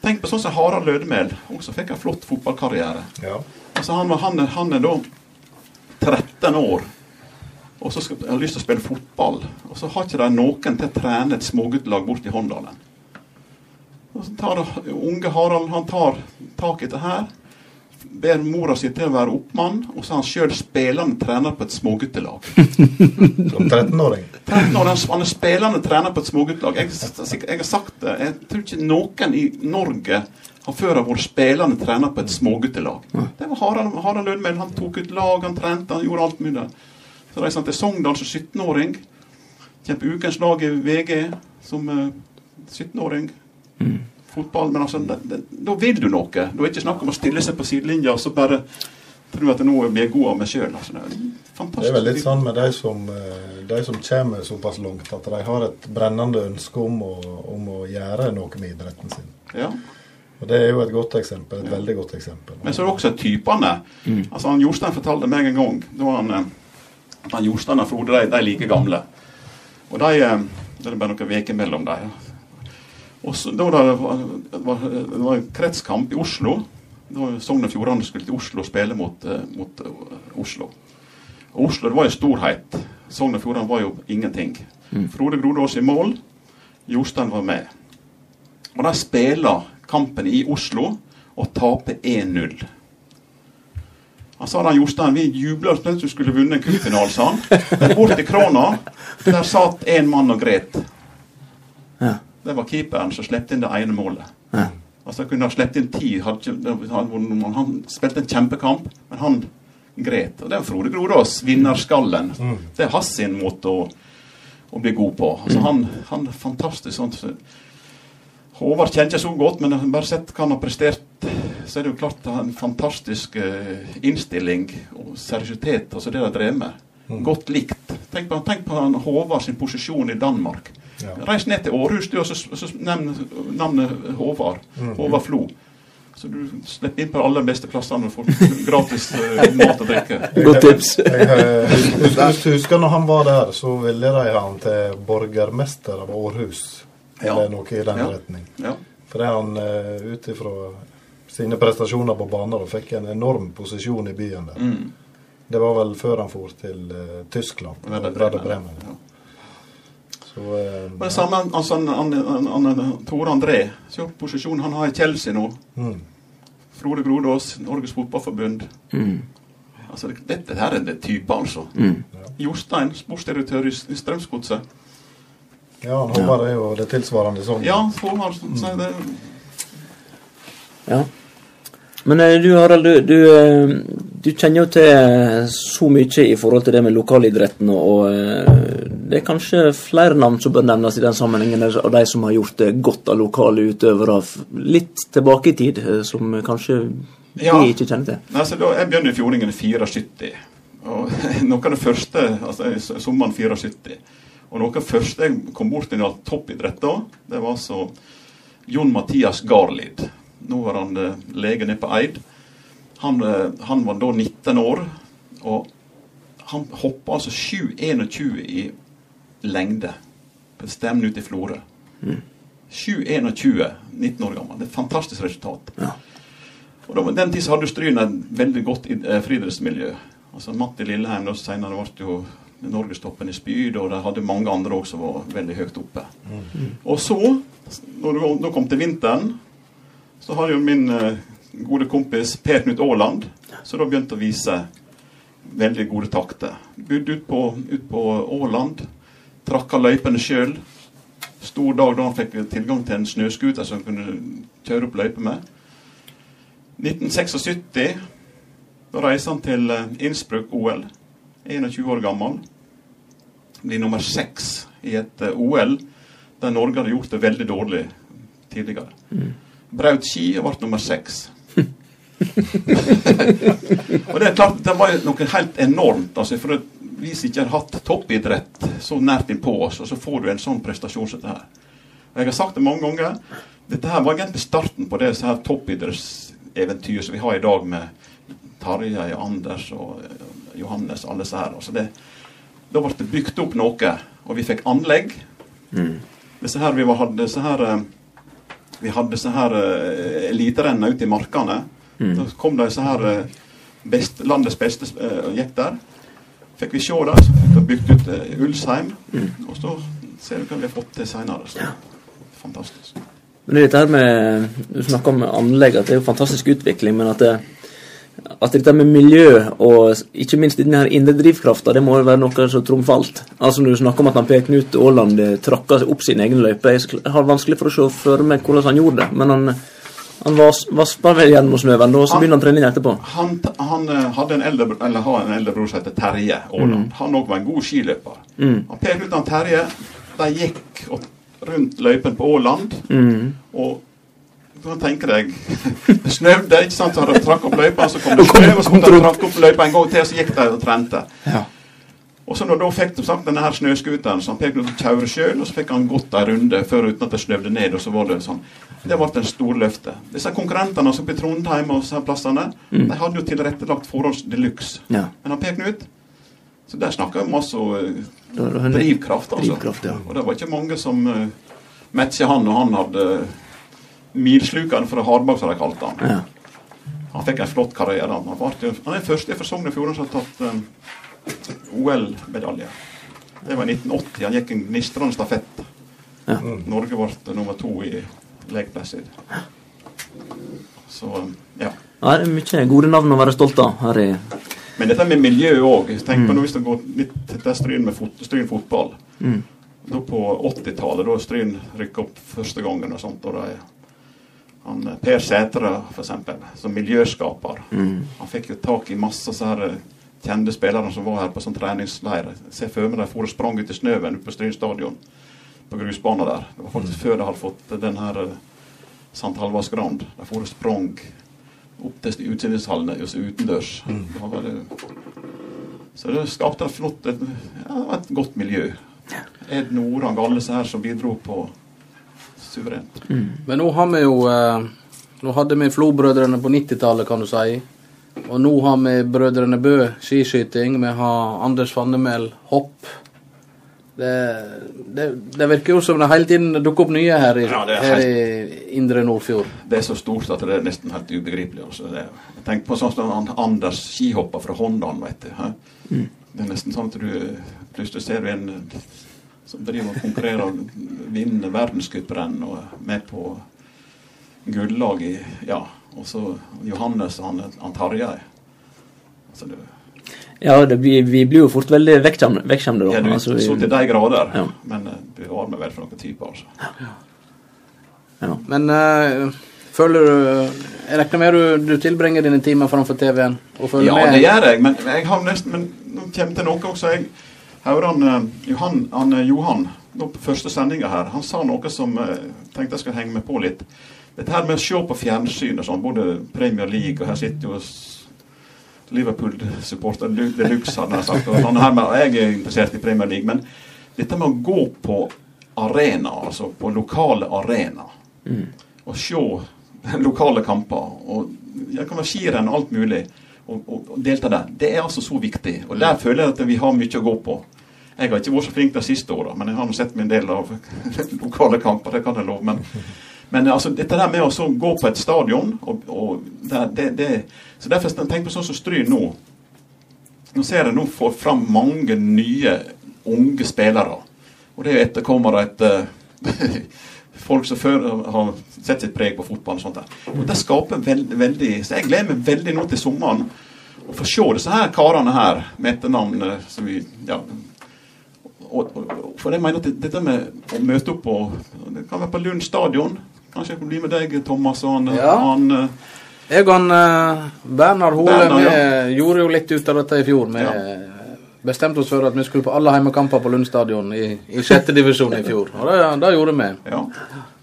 tenk på sånn som Harald Lødemel. Også fikk en flott fotballkarriere. Ja. Altså han, han, han er da 13 år og så skal, har lyst til å spille fotball. Og så har ikke de noen til å trene et småguttelag bort i Håndalen. Og så tar unge Harald han tar tak i det her. Ber mora si til å være oppmann, og så er han sjøl spillende trener på et småguttelag. Som 13-åring. 13 år, han han er spillende trener på et småguttelag. Jeg, jeg har sagt det. Jeg tror ikke noen i Norge har før vært spillende trener på et småguttelag. Det var Harald, Harald. Han tok ut lag, han trente, han gjorde alt mulig. Så reiste han til Sogndal som 17-åring. Kjempe ukens lag i VG som eh, 17-åring. Fotball. Men altså, det, det, da vil du noe. Da er det ikke snakk om å stille seg på sidelinja og så bare tro at nå er vi god av meg sjøl. Altså, det er er vel litt sånn med de som, eh, de som kommer såpass langt at de har et brennende ønske om å, om å gjøre noe med idretten sin. Ja. Og Det er jo et godt eksempel. Et veldig godt eksempel. Men så er det også typene. Altså han Jostein fortalte meg en gang Da han, eh, han Jostein og Frode de, de er like gamle. Og de eh, Det er bare noen uker mellom dem. Og så, da var det, var, det var, det var en kretskamp i Oslo. Da Sogn og Fjordane skulle til Oslo og spille mot, eh, mot eh, Oslo. Og Oslo det var jo storhet. Sogn og Fjordane var jo ingenting. Frode Grodås i mål. Jostein var med. Og de spiller kampen i Oslo og taper 1-0. Han sa da Jostein vi jubla som om vi skulle vunnet en cupfinale, sa han. Men bort i krona, der satt en mann og gret. Det var keeperen som slepte inn det ene målet. Ja. Altså kunne ha sluppet inn ti. Han spilte en kjempekamp, men han gret. Og det er Frode Grodås, vinnerskallen. Det er hans sin måte å, å bli god på. Altså Han, han er fantastisk sånn. Håvard kjenner ikke så godt, men bare sett hva han har prestert, så er det jo klart han har en fantastisk eh, innstilling og seriøsitet. Altså det de har drevet med. Godt likt. Tenk på, tenk på han Håvard sin posisjon i Danmark. Ja. Reis ned til Århus du, og så, så nevn navnet Håvard. Håvard Flo. Så du slipper inn på alle de beste plassene og får gratis uh, mat og drikke. Godt tips. Jeg, du husker, når han var der, så ville de ha han til borgermester av Århus. Ja. Eller noe i den Ja. retning. Ja. Fordi han uh, ut ifra sine prestasjoner på banen og fikk en enorm posisjon i byen der. Mm. Det var vel før han for til uh, Tyskland. Werder Bremen. ja. Så eh, Og det samme altså, han, han, han, han, Tore André. Se på posisjonen han har i Chelsea nå. mm, Frode Grodås, Norges Fotballforbund. Mm. Altså, dette her er en type, altså. Mm. Jostein, sportsdirektør i, i Strømsgodset. Ja, han Håvard er jo det tilsvarende sånn. Ja, Håvard mm. det. Ja. Men eh, du Harald, du, du, eh, du kjenner jo til eh, så mye i forhold til det med lokalidretten, og, det er kanskje flere navn som bør nevnes i den sammenhengen, av de som har gjort det godt av lokale utøvere litt tilbake i tid, som kanskje Ja. vi ikke kjenner til. Altså, da, jeg begynner i Fjordingen i 74. Og noe av det første altså sommeren 74. Og noe av det første jeg kom bort til av toppidrett da, det var altså Jon Mathias Garlid. Nå var han eh, lege nede på Eid. Han, eh, han var da 19 år, og han hoppa altså 7,21 i lengde på stevne ute i Florø. 7,21, 19 år gammel. Det er et fantastisk resultat. Ja. Og da, Den tida hadde Stryn et veldig godt eh, friidrettsmiljø. Altså Matti Lilleheim da senere ble jo norgestoppen i spyd, og de hadde mange andre også som var veldig høyt oppe. Og så, når det kom til vinteren, så hadde jo min eh, gode kompis Per Knut Aaland så da begynte å vise veldig gode takter. Bodde ut på, ut på Åland, trakka løypene sjøl. Stor dag da han fikk tilgang til en snøscooter som han kunne kjøre opp løyper med. 1976 da reiser han til eh, Innsbruck-OL. 21 år gammel. Blir nummer seks i et eh, OL der Norge hadde gjort det veldig dårlig tidligere. Braut ski og ble nummer seks. og det er klart, det var jo noe helt enormt. altså for vi ikke har hatt toppidrett så nært innpå oss, og så får du en sånn prestasjon som dette her. Og Jeg har sagt det mange ganger. Dette her var egentlig starten på det så her toppidrettseventyret som vi har i dag med Tarjei, Anders og eh, Johannes, alle disse her. Altså det, da ble det bygd opp noe, og vi fikk anlegg. Disse her, vi var, hadde disse her eh, vi hadde så her uh, eliterenner ute i markene. Da kom det så her uh, best, landets beste uh, der. Fikk vi se det. Så fikk vi bygd ut uh, Ulsheim. Og så ser du hva vi har fått til seinere. Fantastisk. Men det er dette her med, Du snakker om anlegg, at det er jo fantastisk utvikling, men at, det, at dette med miljø og ikke minst denne her indre drivkrafta, det må jo være noe som trumfer alt. Altså Når du snakker om at han Per Knut Aaland trakka tråkka opp sin egen løype Jeg har vanskelig for å se for meg hvordan han gjorde det, men han, han vas, vaspa vel gjennom snøen, og så begynner han trening etterpå. Han, han eh, hadde en eldre, eller har en eldre bror som heter Terje Aaland. Han òg var en god skiløper. Han Per Knut og Terje de gikk rundt løypen på Åland. Og du tenker tenke deg Det snøvde, ikke sant? Så hadde de trakk opp løypa, så kom det snø, og så måtte de trakke opp løypa en gang til, så gikk de og trente. Og så når da fikk de sagt denne her snøskuteren, så han Per Knut kjøre sjøl, og så fikk han gått ei runde før uten at det snøvde ned, og så var det sånn. Det ble en stor løfte. Disse konkurrentene som blir i Trondheim og disse plassene, de hadde jo tilrettelagt forhold de luxe. Ja. Men han pekte den ut. så der snakka vi masse eh, drivkraft, altså. Drivkraft, ja. Og det var ikke mange som uh, matcha han, og han hadde milslukeren fra Hardbakk, som de kalte han. Ja. Han fikk en flott karriere. Han, ble, han er den første fra Sogn og Fjordane som har tatt um, OL-medalje. Det var i 1980. Han gikk en gnistrende stafett. Ja. Norge ble nummer to i Lake placid. Så eh, ja. Det er mye gode navn å være stolt av her i Men dette med miljø òg. Tenk på nå hvis det går litt til Stryn med fot, Stryn fotball. Da På 80-tallet, da Stryn rykka opp første gangen og sånt. Og de, han, eh, per Sætre, eksempel, som miljøskaper. Han fikk jo tak i masse så her eh, kjente spillere som var her på sånn treningsleir. Se for meg de for og sprang ut i snøen på Stryn stadion. På grusbanen der. Det var faktisk før de hadde fått den her eh, St. Halvards Grand. De for og sprang opp til utstillingshallene utendørs. utendørs. Det var veldig- Så det skapte et flott et, ja, et godt miljø. Ed Noran, alle disse her som bidro på suverent. Men nå har vi jo eh, Nå hadde vi Flo-brødrene på 90-tallet, kan du si. Og nå har vi Brødrene Bø skiskyting. Vi har Anders Fannemel hopp. Det, det, det virker jo som det hele tiden dukker opp nye her i, Ja, det er her i Indre Nordfjord. Det er så stort at det er nesten helt ubegripelig. Også. Det, jeg tenker på sånn som Anders skihopper fra Håndalen, vet du. Mm. Det er nesten sånn at du plutselig ser du en som driver og konkurrerer og vinner verdenscuprenn og er med på gullag i Ja. Og så Johannes og han, han Tarjei. Altså, det, Ja, det blir, vi blir jo fort veldig vekkskjemte, vekkskjemte da. ja, du, Altså, vi- så til de grader. Ja. Men eh, du har med vel for noen typer, altså. ja. Men uh, føler du Jeg regner med du, du tilbringer dine timer framfor TV-en og følger Ja, med? det gjør jeg, men jeg har nesten Men nå kommer til noe også. Jeg hører han, eh, Johan, han eh, Johan nå på første sendinga her, han sa noe som jeg tenkte jeg skulle henge meg på litt. Dette her med å se på fjernsyn og sånn, både Premier League og her sitter jo Liverpool-supporter de luxe, hadde jeg sagt. Og sånn her med, jeg er interessert i Premier League, men dette med å gå på arena, altså på lokale arena, og se lokale kamper, og jeg kan være skirenn og alt mulig, og, og, og delta der, det er altså så viktig. Og der føler jeg at vi har mye å gå på. Jeg har ikke vært så flink de siste åra, men jeg har nå sett meg en del av lokale kamper. det kan jeg love, men men altså, dette der med å gå på et stadion og, og det, det, det, Så derfor tenk på sånn som Stryn nå. Nå ser jeg nå får fram mange nye unge spillere. Og det er jo etterkommere etter folk som før har sett sitt preg på fotball. Og sånt der. Og det skaper veld, veldig Så jeg gleder meg veldig nå til sommeren å få se disse her karene her med etternavn eh, som vi ja, og, og, for jeg mener at dette med å møte opp på Det kan være på Lund stadion. Kanskje jeg kan bli med deg, Thomas. Og han, Ja. han eh, Jeg og han, eh, Bernhard Hole Bernhard, vi ja. gjorde jo litt ut av dette i fjor. Vi Ja. bestemte oss for at vi skulle på alle heimekamper på Lund stadion i, i sjette divisjon i fjor. Og det, det gjorde vi. Ja.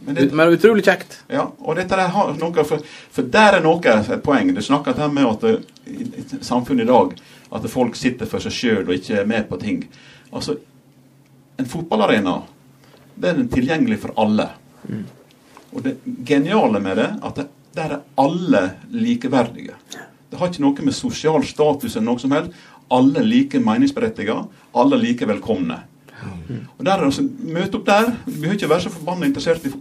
Men det, Men utrolig kjekt. ja, og dette der har noe for, for der er noe et poeng. Du snakker her med at det, i, i samfunnet i dag at folk sitter for seg sjøl og ikke er med på ting. Altså, en fotballarena den er tilgjengelig for alle. Og det geniale med det at det, der er alle likeverdige. Det har ikke noe med sosial status eller noe som helst. Alle er like meningsberettiget, Alle er like velkomne. Og der, er altså, Møte opp der. Du behøver ikke være så forbanna interessert i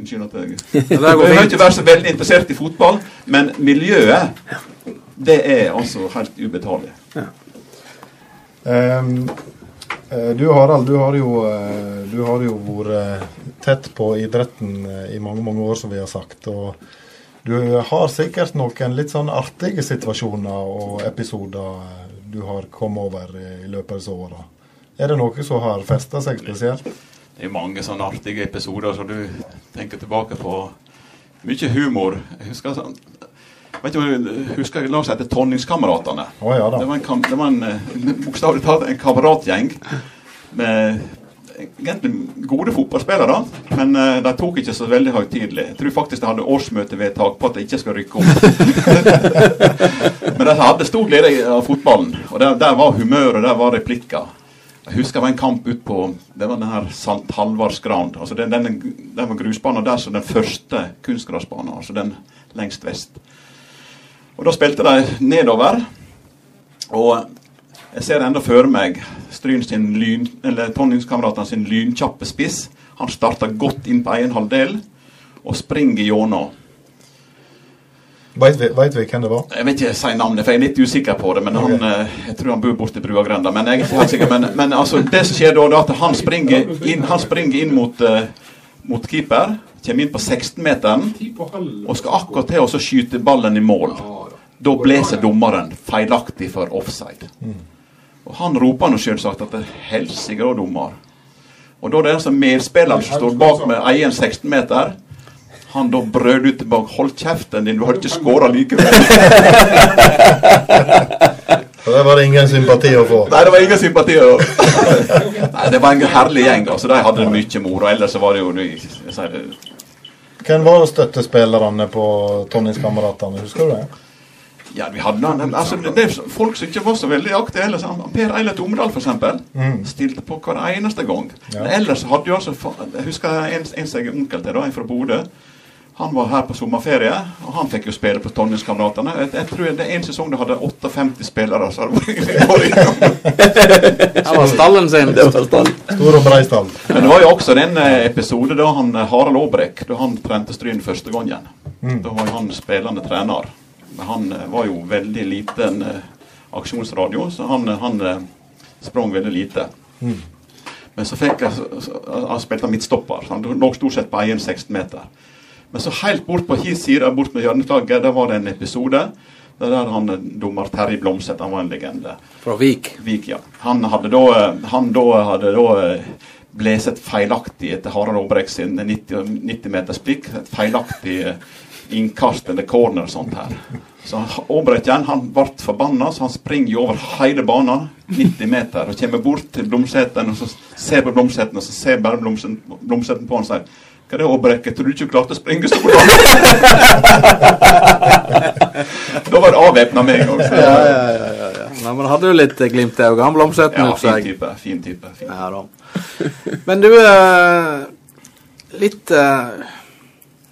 Unnskyld at jeg Du det behøver ikke være så veldig interessert i fotball, men miljøet, det er altså helt ubetalelig. Ja. eh, du Harald, du har jo, eh, du har jo vært eh, tett på idretten eh, i mange mange år, som vi har sagt. og Du har sikkert noen litt sånn artige situasjoner og episoder eh, du har kommet over i løpet av disse åra. Er det noe som har festa seg spesielt? Det er mange sånne artige episoder som du tenker tilbake på. Mye humor. Jeg husker sånn Vet du, husker jeg la oss etter Tonningskameratene? Oh, ja. Det var en, det var en eh, bokstavelig talt en kameratgjeng med egentlig gode fotballspillere, men uh, de tok ikke så veldig høytidelig. Jeg tror faktisk de hadde årsmøtevedtak på at de ikke skal rykke opp. men de hadde stor glede av fotballen, og der, der var humør, og der var replikker. Jeg husker det var en kamp ut på Det var den her St. Halvardsgrand. Altså den, den, den var grusbanen der som den første kunstgressbanen. Altså den lengst vest. Og da spilte de nedover. Og jeg ser enda før meg Stryn sin lyn, eller Tonningskameratene sin lynkjappe spiss. Han starta godt inn på egen halvdel og springer gjennom. Veit vi, vet vi hvem det var? Jeg vet ikke si navnet, for jeg er litt usikker på det. Men han, eh, jeg tror han bor borti Bruagrenda. Men jeg er ikke helt sikker. Men, men altså, det som skjer da, er at han springer inn, han springer inn mot, uh, mot keeper. Kommer inn på 16-meteren og skal akkurat til å skyte ballen i mål. Da blåser dommeren feilaktig for offside. Og han roper nå selvsagt at det er helsike og dommer. Og da er det altså medspilleren som står bak med egen 16-meter. Han da brød ut tilbake. Hold kjeften din, du har ikke skåra likevel. Og Der var det ingen sympati å få. Nei, det var ingen sympati. å- Nei, det var en herlig gjeng. altså De hadde det mye moro. Ellers var det jo det- Hvem var støttespillerne på Tonningskameratene? Husker du det? Ja, vi hadde noen- altså, det, er folk som ikke var så veldig aktive ellers. Per Eilert Omdal, for eksempel, stilte på hver eneste gang. Ja. Men ellers hadde jo altså Jeg husker en, en som jeg onkel til, da, en fra Bodø. Han var her på sommerferie, og han fikk jo spille på Tonningskameratene. Jeg, jeg tror det er en sesong de hadde 58 spillere. Så det var det var stallen sin. Det var stall. Stor og brei stall. Men det var jo også den eh, episode da han eh, Harald Aabrekk da han trente Stryn første gangen. Da var jo han spillende trener. Han eh, var jo veldig liten eh, aksjonsradio, så han, eh, han sprang veldig lite. Men så fikk jeg Han spilte midtstopper. Han lå stort sett på egen 16-meter. Men så helt bort på his side, bort med hjørneflagget, der var det en episode der han dommer Terje Blomseth, han var en legende. Fra Vik. Vik, ja. Han hadde da, han da hadde da blåst feilaktig etter Harald Aabrekk sin 90, 90 meters blikk. Et feilaktig innkast eller corner og sånt her. Så Aabrekken han ble forbanna, så han springer jo over hele banen, 90 meter, og kommer bort til Blomseten og så ser på Blomseten, og så ser bare Blomseten, Blomseten på han og sier hva er det, Aabrekk? Jeg tror du ikke du klarte å springe så Da var det avvæpna med en gang. Så, Ja, ja, ja, ja, ja. Nei, men hadde jo litt eh, glimt i øynene. Han blomstretten ja, fin type. Fin type. Fin. Ja da. Men du, eh, litt eh,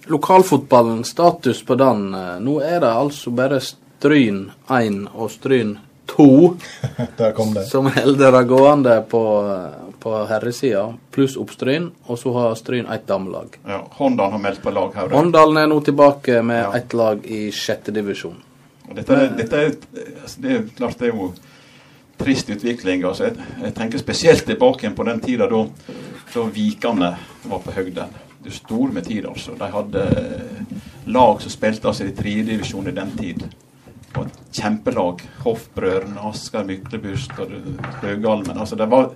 Lokalfotballen, status på den. eh, Nå er det altså bare Stryn 1 og Stryn 2 Der kom det. som holder det gående på, eh, på herresida, pluss Oppstryn. Og så har Stryn ett damelag. Ja, Håndalen har meldt på lag her. Håndalen er nå tilbake med Ja. ett lag i sjette divisjon. Dette, dette er, altså, det er klart det er jo trist utvikling. Altså, jeg, jeg tenker spesielt tilbake på den tida da, da Vikane var på høgden. Det er stor med tid, altså. De hadde eh, lag som spilte altså, i tredjedivisjon i den tid. Og et kjempelag. Hoffbrødrene, Asker Myklebust og Høgalmen. Altså, det var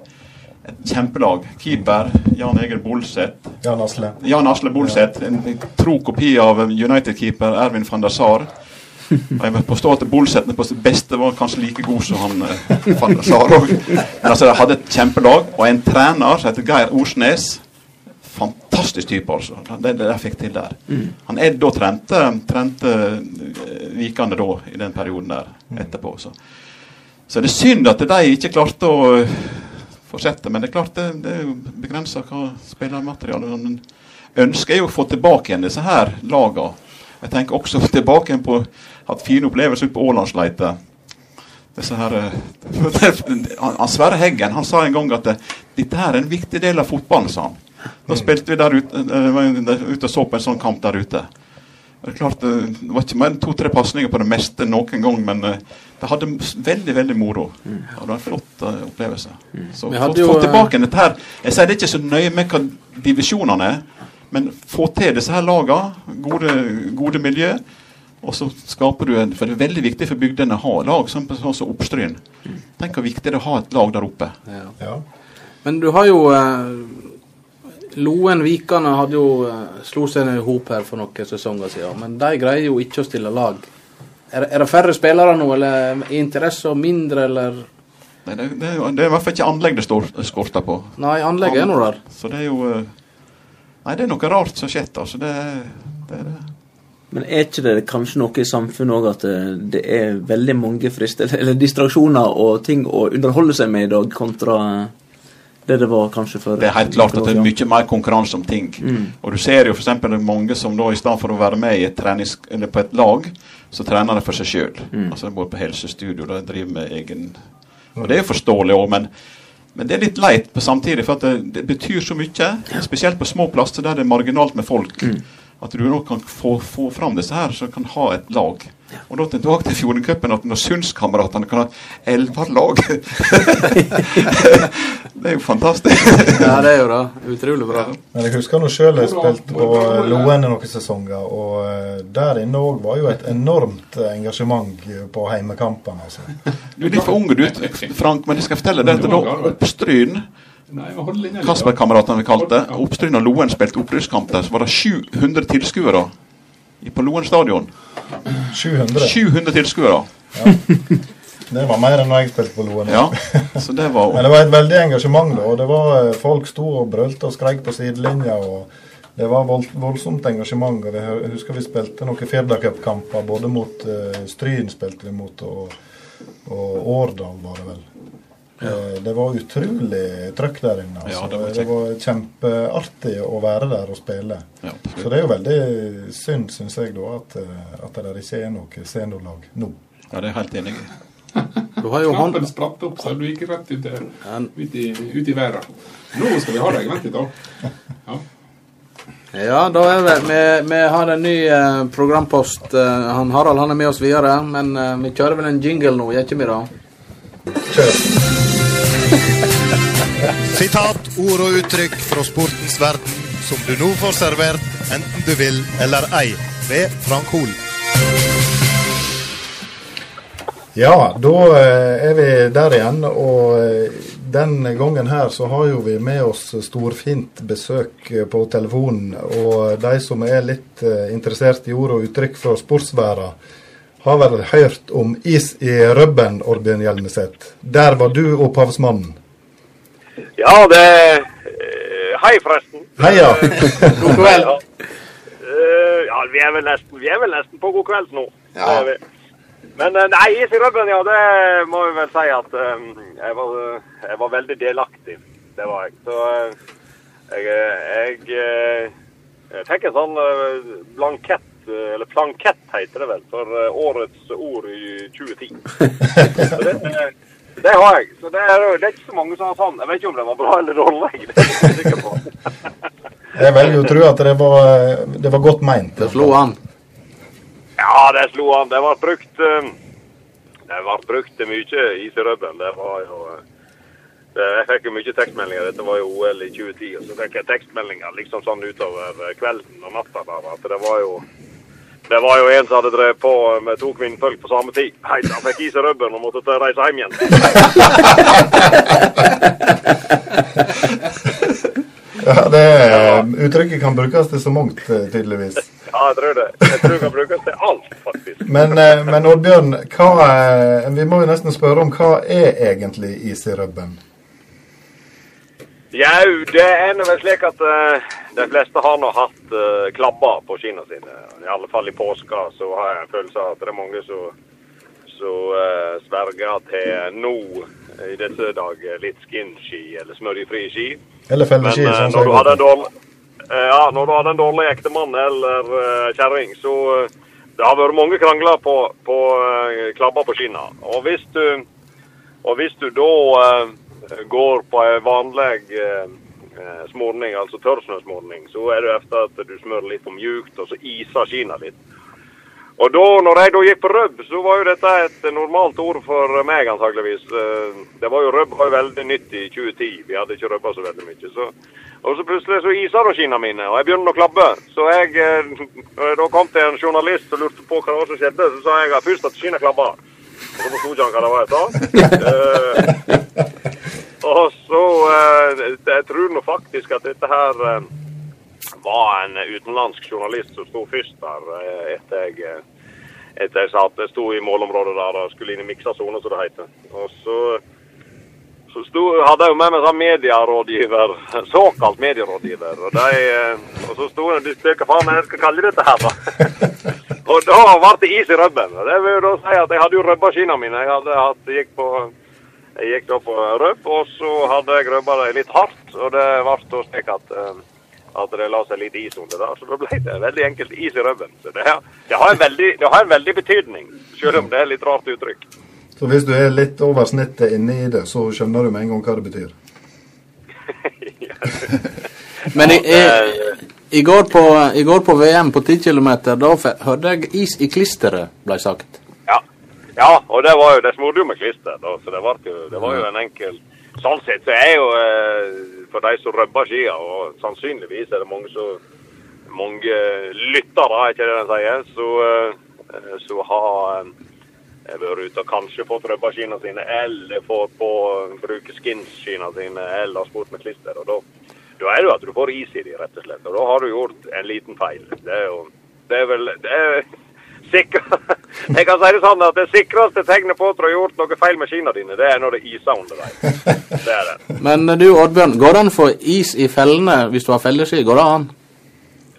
et kjempelag. Keeper Jan Egil Bolseth. Jan Asle. Jan Asle Bolseth, en tro kopi av United-keeper Ervin van der Sar. Og jeg vil påstå at Bolseth på sitt beste var kanskje like god som han eh, van der Sar òg. Men altså, de hadde et kjempelag, og en trener som heter Geir Orsnes. Fantastisk type, altså. Det, det jeg fikk til der. Han er da trente, trente eh, Vikane da, i den perioden der etterpå. Så. så det er synd at de ikke klarte å eh, fortsette, men det er klart det, det er jo begrensa hva spillermateriale Men ønsker er jo å få tilbake igjen disse her lagene. Jeg tenker også tilbake igjen på hatt fine opplevelser ute på Ålandsleite. Disse her, eh, han Sverre Heggen han sa en gang at det, dette her er en viktig del av fotballen, sa han. Da spilte vi der ute, eh, var der ute og så på en sånn kamp der ute. Det er klart, eh, det var ikke mer enn to-tre pasninger på det meste noen gang, men det hadde veldig veldig moro. Det var en flott uh, opplevelse. Så få, jo, få tilbake dette her Jeg sier det ikke så nøye med hva divisjonene er, men få til disse her lagene, gode, gode miljø. Og så skaper du en For det er veldig viktig for bygdene å ha lag, sånn sånn som Oppstryn. Tenk hvor viktig det er å ha et lag der oppe. Ja. Ja. Men du har jo eh, Loen Vikane hadde jo eh, slo seg ned i hop her for noen sesonger siden, men de greier jo ikke å stille lag. Er, er det færre spillere nå, eller er interessen mindre, eller Nei, det, det, er jo- det er i hvert fall ikke anlegg det står skorta på. Nei, anlegget er nå der. Så det er jo eh, Nei, det er noe rart som har skjedd. Altså. Det, det er det. Men er ikke det kanskje noe i samfunnet òg at eh, det er veldig mange frister, eller distraksjoner og ting å underholde seg med i dag, kontra det det var kanskje for Det er helt klart at det er mye mer konkurranse om ting. Og du ser jo f.eks. mange som da i stedet for å være med i et trenings, eller på et lag, så trener de for seg sjøl. Altså de går på helsestudio, og driver med egen Og det er jo forståelig òg, men, men det er litt leit på samtidig, for det, det betyr så mye. Spesielt på små plasser der det er marginalt med folk. At du nå kan få, få fram disse her, som kan ha et lag. Og da tenkte jeg til Fjordencupen at når Sundskameratene kan ha elleve lag Det er jo fantastisk. Ja, det er jo det. Utrolig bra. Men jeg husker nå sjøl jeg spilte på Loen i noen sesonger, og eh, der inne òg var jo et enormt eh, engasjement på heimekampene. Altså. Du er litt for ung du, Frank, men jeg skal fortelle deg at da Oppstryn Kasper-kameratene vi kalte det. Oppstryn og Loen spilte opprykkskamp der, så var det 700 tilskuere på Loen stadion. 700. 700 tilskuere. Det var mer enn når jeg spilte på Loen. Ja, så det var Men det var et veldig engasjement, da. og det var eh, Folk sto og brølte og skreik på sidelinja. og Det var vold, voldsomt engasjement. og Jeg husker vi spilte noen Firda Cup-kamper. Både mot uh, Stryn spilte vi mot, og, og Årdal var det vel. Eh, Det var utrolig trøkk der inne. Altså. Ja, det var det, var kjempeartig å være der og spille. Ja, Så det er jo veldig synd, syns jeg, da, at, eh, at det ikke er noe seniorlag nå. Ja, det er jeg helt enig i. Du har jo. Knappen spratt opp, så du gikk rett ut, i- ut, i, ut i været. Nå skal vi ha deg. Vent litt, da. Ja. Ja, da er Vi, vi har en ny eh, programpost. Eh, han Harald han er med oss videre, men eh, vi kjører vel en jingle nå, gjør ikke vi det? Kjør. Sitat, ord og uttrykk fra sportens verden som du nå får servert, enten du vil eller ei, ved Frank Hol. Ja, da eh, er vi der igjen. Og eh, den gangen her så har jo vi med oss storfint besøk eh, på telefonen. Og de som er litt interessert i ord og uttrykk fra sportsverden, har vel hørt om is i rubben, Orbjørn Hjelmeset. Der var du opphavsmannen. Ja, det eh, Hei, forresten. Hei, ja. God kveld. Eh, ja, vi er vel nesten, vi er vel nesten på god kveld nå. Er. Men eh, nei, is i rubben, ja, det må vi vel si at eh, jeg, var, eh, jeg var veldig delaktig. Det var jeg. Så eh, jeg, eh, jeg, eh, jeg fikk en sånn eh, blankett, eh, eller plankett heter det vel, for eh, årets ord i 2010. Så det, eh, det har jeg. Så det er, det er ikke så mange som har sånn. Jeg vet ikke om den var bra eller dårlig. Det er jeg ikke sikker på. Jeg velger å tro at det var, det var godt meint. Det slo an. Ja, det slo an. Det ble brukt eh, Det ble brukt mye is i rubben. Det var jo eh, Jeg fikk jo mye tekstmeldinger. Dette var jo OL i 2010. Og så fikk jeg tekstmeldinger liksom sånn utover eh, kvelden og natta. der, At det var jo det var jo en som hadde drevet på med to kvinnfolk på samme tid. Hei, Han fikk is i rubben og måtte reise hjem igjen. Ja, det Uttrykket kan brukes til så mangt, eh, tydeligvis. Ja, jeg tror det. Jeg tror det kan brukes til alt, faktisk. Men, eh, men Oddbjørn, hva, eh, vi må jo nesten spørre om hva er egentlig is i rubben? Jau, det er nå vel slik at uh, de fleste har nå hatt uh, klabber på skiene sine. I alle fall i påska så har jeg en følelse av at det er mange som eh, sverger til nå i disse dager litt skinski eller smørjefrie ski. Eller felleski, Men sånn når, du dårlig, ja, når du hadde en dårlig ektemann eller uh, kjerring, så det har vært mange krangler på, på uh, klabber på skiene. Og hvis du, og hvis du da går på en vanlig eh, smurning, altså tørrsnøsmurning, så er det efter at du smører litt for mjukt, og så iser skinna litt. Og da når jeg da gikk på røbb, så var jo dette et normalt ord for meg, antageligvis. Eh, Det var jo røbb var jo veldig nytt i 2010. Vi hadde ikke røbba så veldig mye. Så, og så plutselig så iser da skinnene mine, og jeg begynte å klabbe. Så jeg eh, når jeg da kom til en journalist og lurte på hva det som skjedde, så sa jeg først at skinnene klabba. Og så forsto ikke han hva det var jeg sa. Og så eh, Jeg tror nå faktisk at dette her eh, var en utenlandsk journalist som sto først der eh, etter jeg, etter jeg sa at jeg sto i målområdet der og skulle inn i miksa sone, som det heter. Og så, så sto, hadde jeg jo med meg sånn medierådgiver, såkalt medierådgiver. Og, de, og så sto jeg og diskuterte hva faen jeg skal kalle dette her, da. og da ble det is i røbben. Og Det vil jo da si at jeg hadde jo røbba skiene mine. Jeg hadde hatt, gikk på jeg gikk da på røp, og så hadde jeg rømma det litt hardt. Og det ble da slik at, eh, at det la seg litt is under der. Så da ble det veldig enkelt is i rømmen. Så det, det, har en veldig, det har en veldig betydning, selv om det er litt rart uttrykk. Så hvis du er litt over snittet inne i det, så skjønner du med en gang hva det betyr. Men i, i, i, går på, i går på VM på 10 km, da hørte jeg is i klisteret, ble sagt. Ja. og det var jo, de smurte jo med klister, da, så det var, jo, det var jo en enkel Sånn sett så er jo eh, for de som røbber skia, og sannsynligvis er det mange som mange lyttere, er ikke det de sier, så, eh, så har eh, vært ute og kanskje fått røbba skiene sine, eller fått på bruke skins-skiene sine, eller spurt med klister. og da, da er det jo at du får is i de, rett og slett. Og da har du gjort en liten feil. Det er jo Det er vel det er sikker, Jeg kan si det sånn at det sikreste tegnet på at du har gjort noe feil med skiene dine, det er når det iser under deg. Det er det. Men eh, du, Oddbjørn, går det an å få is i fellene hvis du har felleski? Går det an?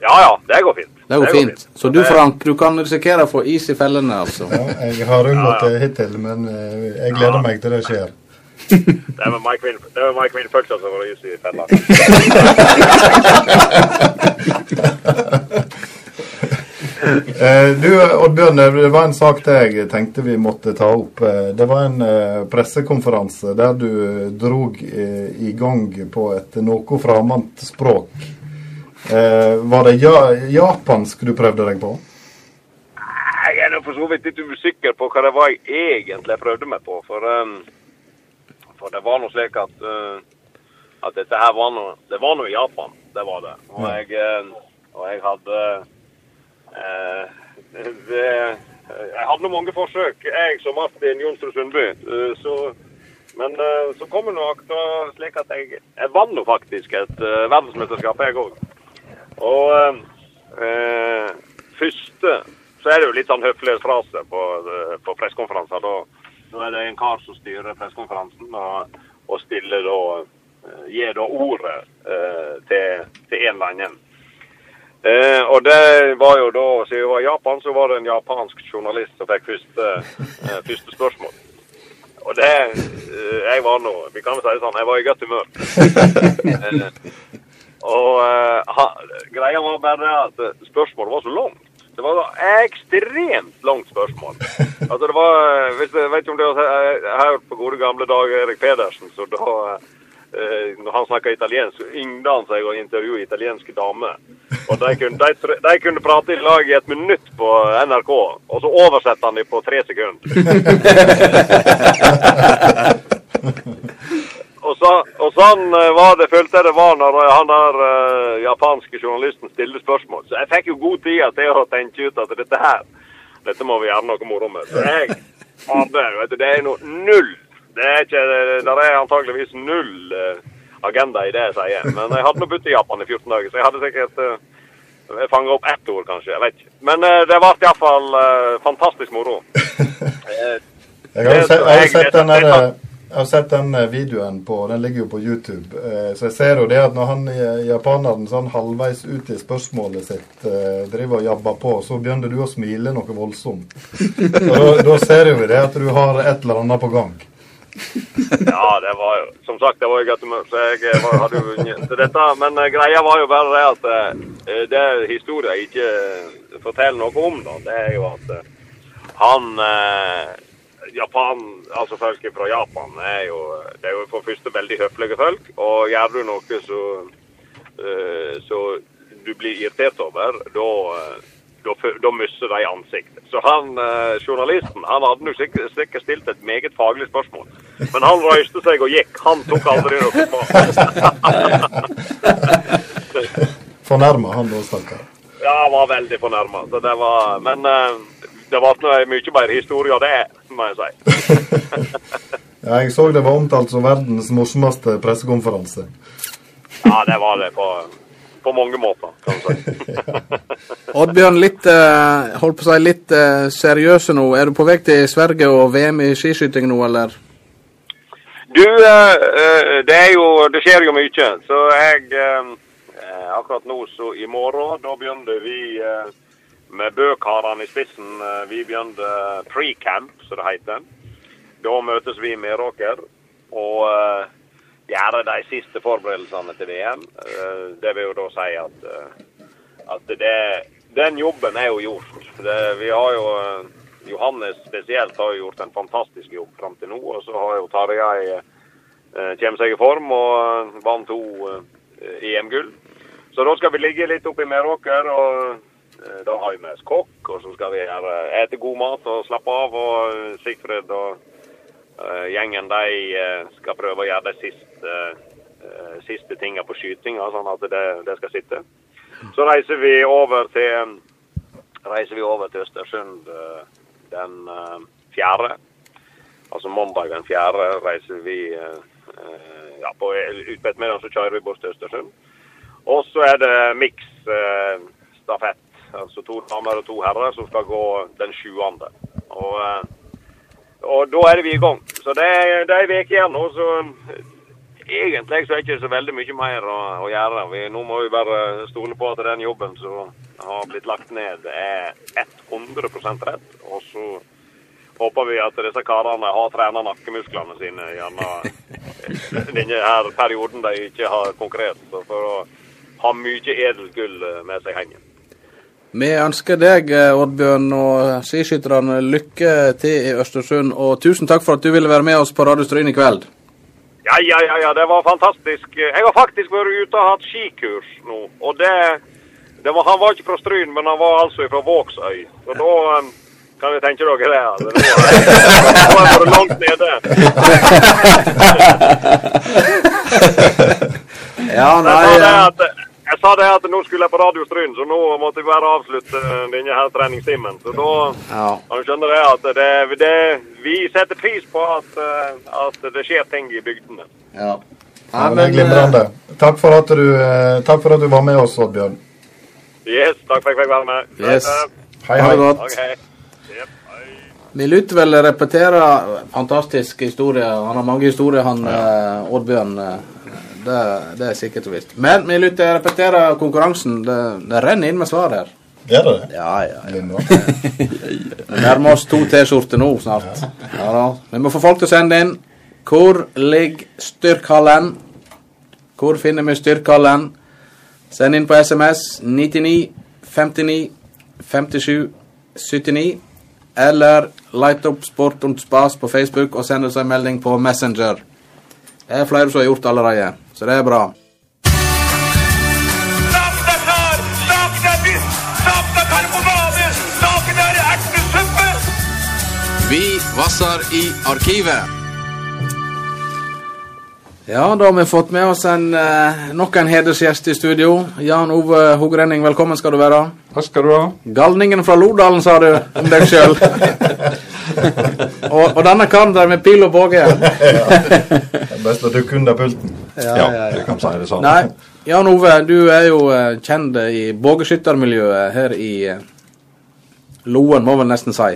Ja ja, det går fint. Det går fint. Så du, Frank, du kan risikere å få is i fellene, altså. Ja, jeg har unngått det hittil, men eh, jeg gleder meg til det skjer. Det var Mike Win- det er med som var is i fella. Eh, Du, Oddbjørn, det var en sak jeg tenkte vi måtte ta opp. Eh, Det var en eh, pressekonferanse der du drog i gang på et noe fremmed språk. Var det ja japansk du prøvde deg på? Jeg er for så vidt litt usikker på hva det var jeg egentlig prøvde meg på. For, um, for det var nå slik at, uh, at dette her var noe Det var noe i Japan. Det var det. Og jeg, og jeg hadde det, Jeg hadde mange forsøk, jeg som Martin Jonsrud Sundby. Uh, så, men så kom det nok slik at jeg, jeg vant nå faktisk et verdensmesterskap, jeg òg. Og eh, eh, første så er det jo litt sånn høflighetsfrase på, eh, på pressekonferanser. Da, da er det en kar som styrer pressekonferansen og, og stiller da eh, Gir da ordet eh, til en eller annen. Eh, og det var jo da, siden jeg var i Japan, så var det en japansk journalist som fikk første, eh, første spørsmål. Og det eh, Jeg var nå Vi kan vel si det sånn, jeg var i godt humør. Eh, og eh, ha, greia var bare at eh, spørsmålet var så langt. Det var et ekstremt langt spørsmål. Altså det var, hvis jeg vet om du har hørt på gode gamle dager Erik Pedersen, så da han snakka italiensk, yngde seg å intervjue italienske damer. Og de kunne, de, de kunne prate i lag i et minutt på NRK, og så oversetter han dem på tre sekunder. Og, så, og sånn eh, var det, følte jeg det var når eh, han der uh, japanske journalisten stilte spørsmål. Så jeg fikk jo god tid til å tenke ut at dette her, dette må vi gjøre noe moro med. Så jeg hadde, vet du, det er noe null. Det er ikke, Det er antageligvis null eh, agenda i det jeg sier. Men jeg hadde nå bodd i Japan i 14 dager, så jeg hadde sikkert uh, fanga opp ett ord, kanskje. Jeg vet ikke. Men uh, det ble iallfall uh, fantastisk moro. Eh, Jeg har jo sett, jeg har sett den der, eh, Jeg har sett den eh, videoen på Den ligger jo på YouTube. Eh, Så jeg ser jo det at når han eh, japaneren sånn halvveis ut i spørsmålet sitt eh, driver og jabber på, så begynner du å smile noe voldsomt. Da, da ser jo vi det at du har et eller annet på gang. Ja, det var jo Som sagt, det var jo godt humør, så jeg eh, var, hadde jo vunnet til dette. Men eh, greia var jo bare det at uh, det historien ikke forteller noe om, da, det er jo at han Japan, altså folk fra Japan er jo Det er jo for første veldig høflige folk. Og gjør du noe så, så du blir irritert over, da da, mister de ansiktet. Så han, journalisten han hadde sikkert stilt et meget faglig spørsmål. Men han røyste seg og gikk. Han tok aldri noe på. Fornærma han da, stakkar. Ja, han var veldig fornærma. Så det var Men eh, det ble en mye bedre historie av det, må jeg si. Ja, jeg så det var omtalt som verdens morsomste pressekonferanse. Ja, det var det på, på mange måter, kan du si. Oddbjørn, litt, eh, holdt på å si litt eh, seriøse nå. Er du på vei til Sverige og VM i skiskyting nå, eller? Du, eh, eh, det er jo Det skjer jo mye. Så jeg eh, Akkurat nå, så i morgen, da begynner vi med Bøkarene i spissen. Vi begynner pre-camp, som det heter. Da møtes vi i Meråker og gjør de siste forberedelsene til VM. Det vil jo da si at, at det, den jobben er jo gjort. Det, vi har jo Johannes spesielt har gjort en fantastisk jobb fram til nå. Og så har jo Tarjei eh, kommet seg i form og eh, vant to eh, EM-gull. Så da skal vi ligge litt oppe i Meråker, og da har vi med oss kokk. Og så skal vi ete god mat og slappe av. Og Sigfrid og gjengen de skal prøve å gjøre de siste, siste tingene på skytinga, sånn at det, det skal sitte. Så reiser vi over til reiser vi over til Østersund den eh, fjerde. Altså mandag den fjerde reiser vi eh, eh, ja, på utpå ettermiddagen så kjører vi bort til Østersund. Og så er det miks eh, stafett. Altså to damer og to herrer som skal gå den sjuende. Og, og da er det vi i gang. Så det, er- ei uke igjen nå, så egentlig så er det ikke så veldig mye mer å, å gjøre. Vi, nå må vi bare stole på at den jobben som har blitt lagt ned, er 100% rett. Og så håper vi at disse karene har trent nakkemusklene sine gjennom denne her perioden de ikke har konkurrert. Så for å ha mye edelt gull med seg hjem. Vi ønsker deg, eh, Oddbjørn, og skiskytterne lykke til i Østersund. Og tusen takk for at du ville være med oss på Radio Stryn i kveld. Ja, ja, ja, ja, det var fantastisk. Jeg har faktisk vært ute og hatt skikurs nå. Og det var, Han var ikke fra Stryn, men han var altså fra Vågsøy. Så da um, kan vi tenke dere det. Altså. Nå var jeg bare langt nede. Ja, Jeg nei sa, det eh, at, jeg sa det at nå skulle jeg på Radio Stryn, så nå måtte vi bare avslutte denne her treningstimen. Så da ja. du skjønne det at det, det, vi setter pris på at, eh, at det skjer ting i bygdene. ja. Ja, det er men, glimrende. Takk for, at du, eh, takk for at du var med oss, Oddbjørn. Yes, takk for at jeg fikk være med. Yes. Hei, Ha hei. det godt. Yep, hei. Vi lytter vel repetere fantastisk historie. Han har mange historier, han eh, Oddbjørn. eh, Det, det er sikkert og visst. Men vi lytter repetere konkurransen. Det, det renner inn med svar her. Er det det? Ja, ja, ja. Vi nærmer oss to T-skjorter nå snart. Ja da. Vi må få folk til å sende inn. Hvor ligger styrkhallen? Hvor finner vi styrkhallen? Send inn på SMS 99 59 57 79. Eller light opp Sport und Spas på Facebook og send oss en melding på Messenger. Det er flere som har gjort allerede, så det er bra. Vi vasser i arkivet. Ja, da har vi fått med oss en, eh, nok en hedersgjest i studio. Jan Ove Hogrenning, velkommen skal du være. Takk skal du ha. Galningen fra Lodalen, sa du om deg sjøl. og, og denne karen der med pil og båge. Det er best å dukke kun er pulten. Ja, du kan si det sånn. Nei, Jan Ove, du er jo eh, kjent i bågeskyttermiljøet her i eh, Loen, må vel nesten si.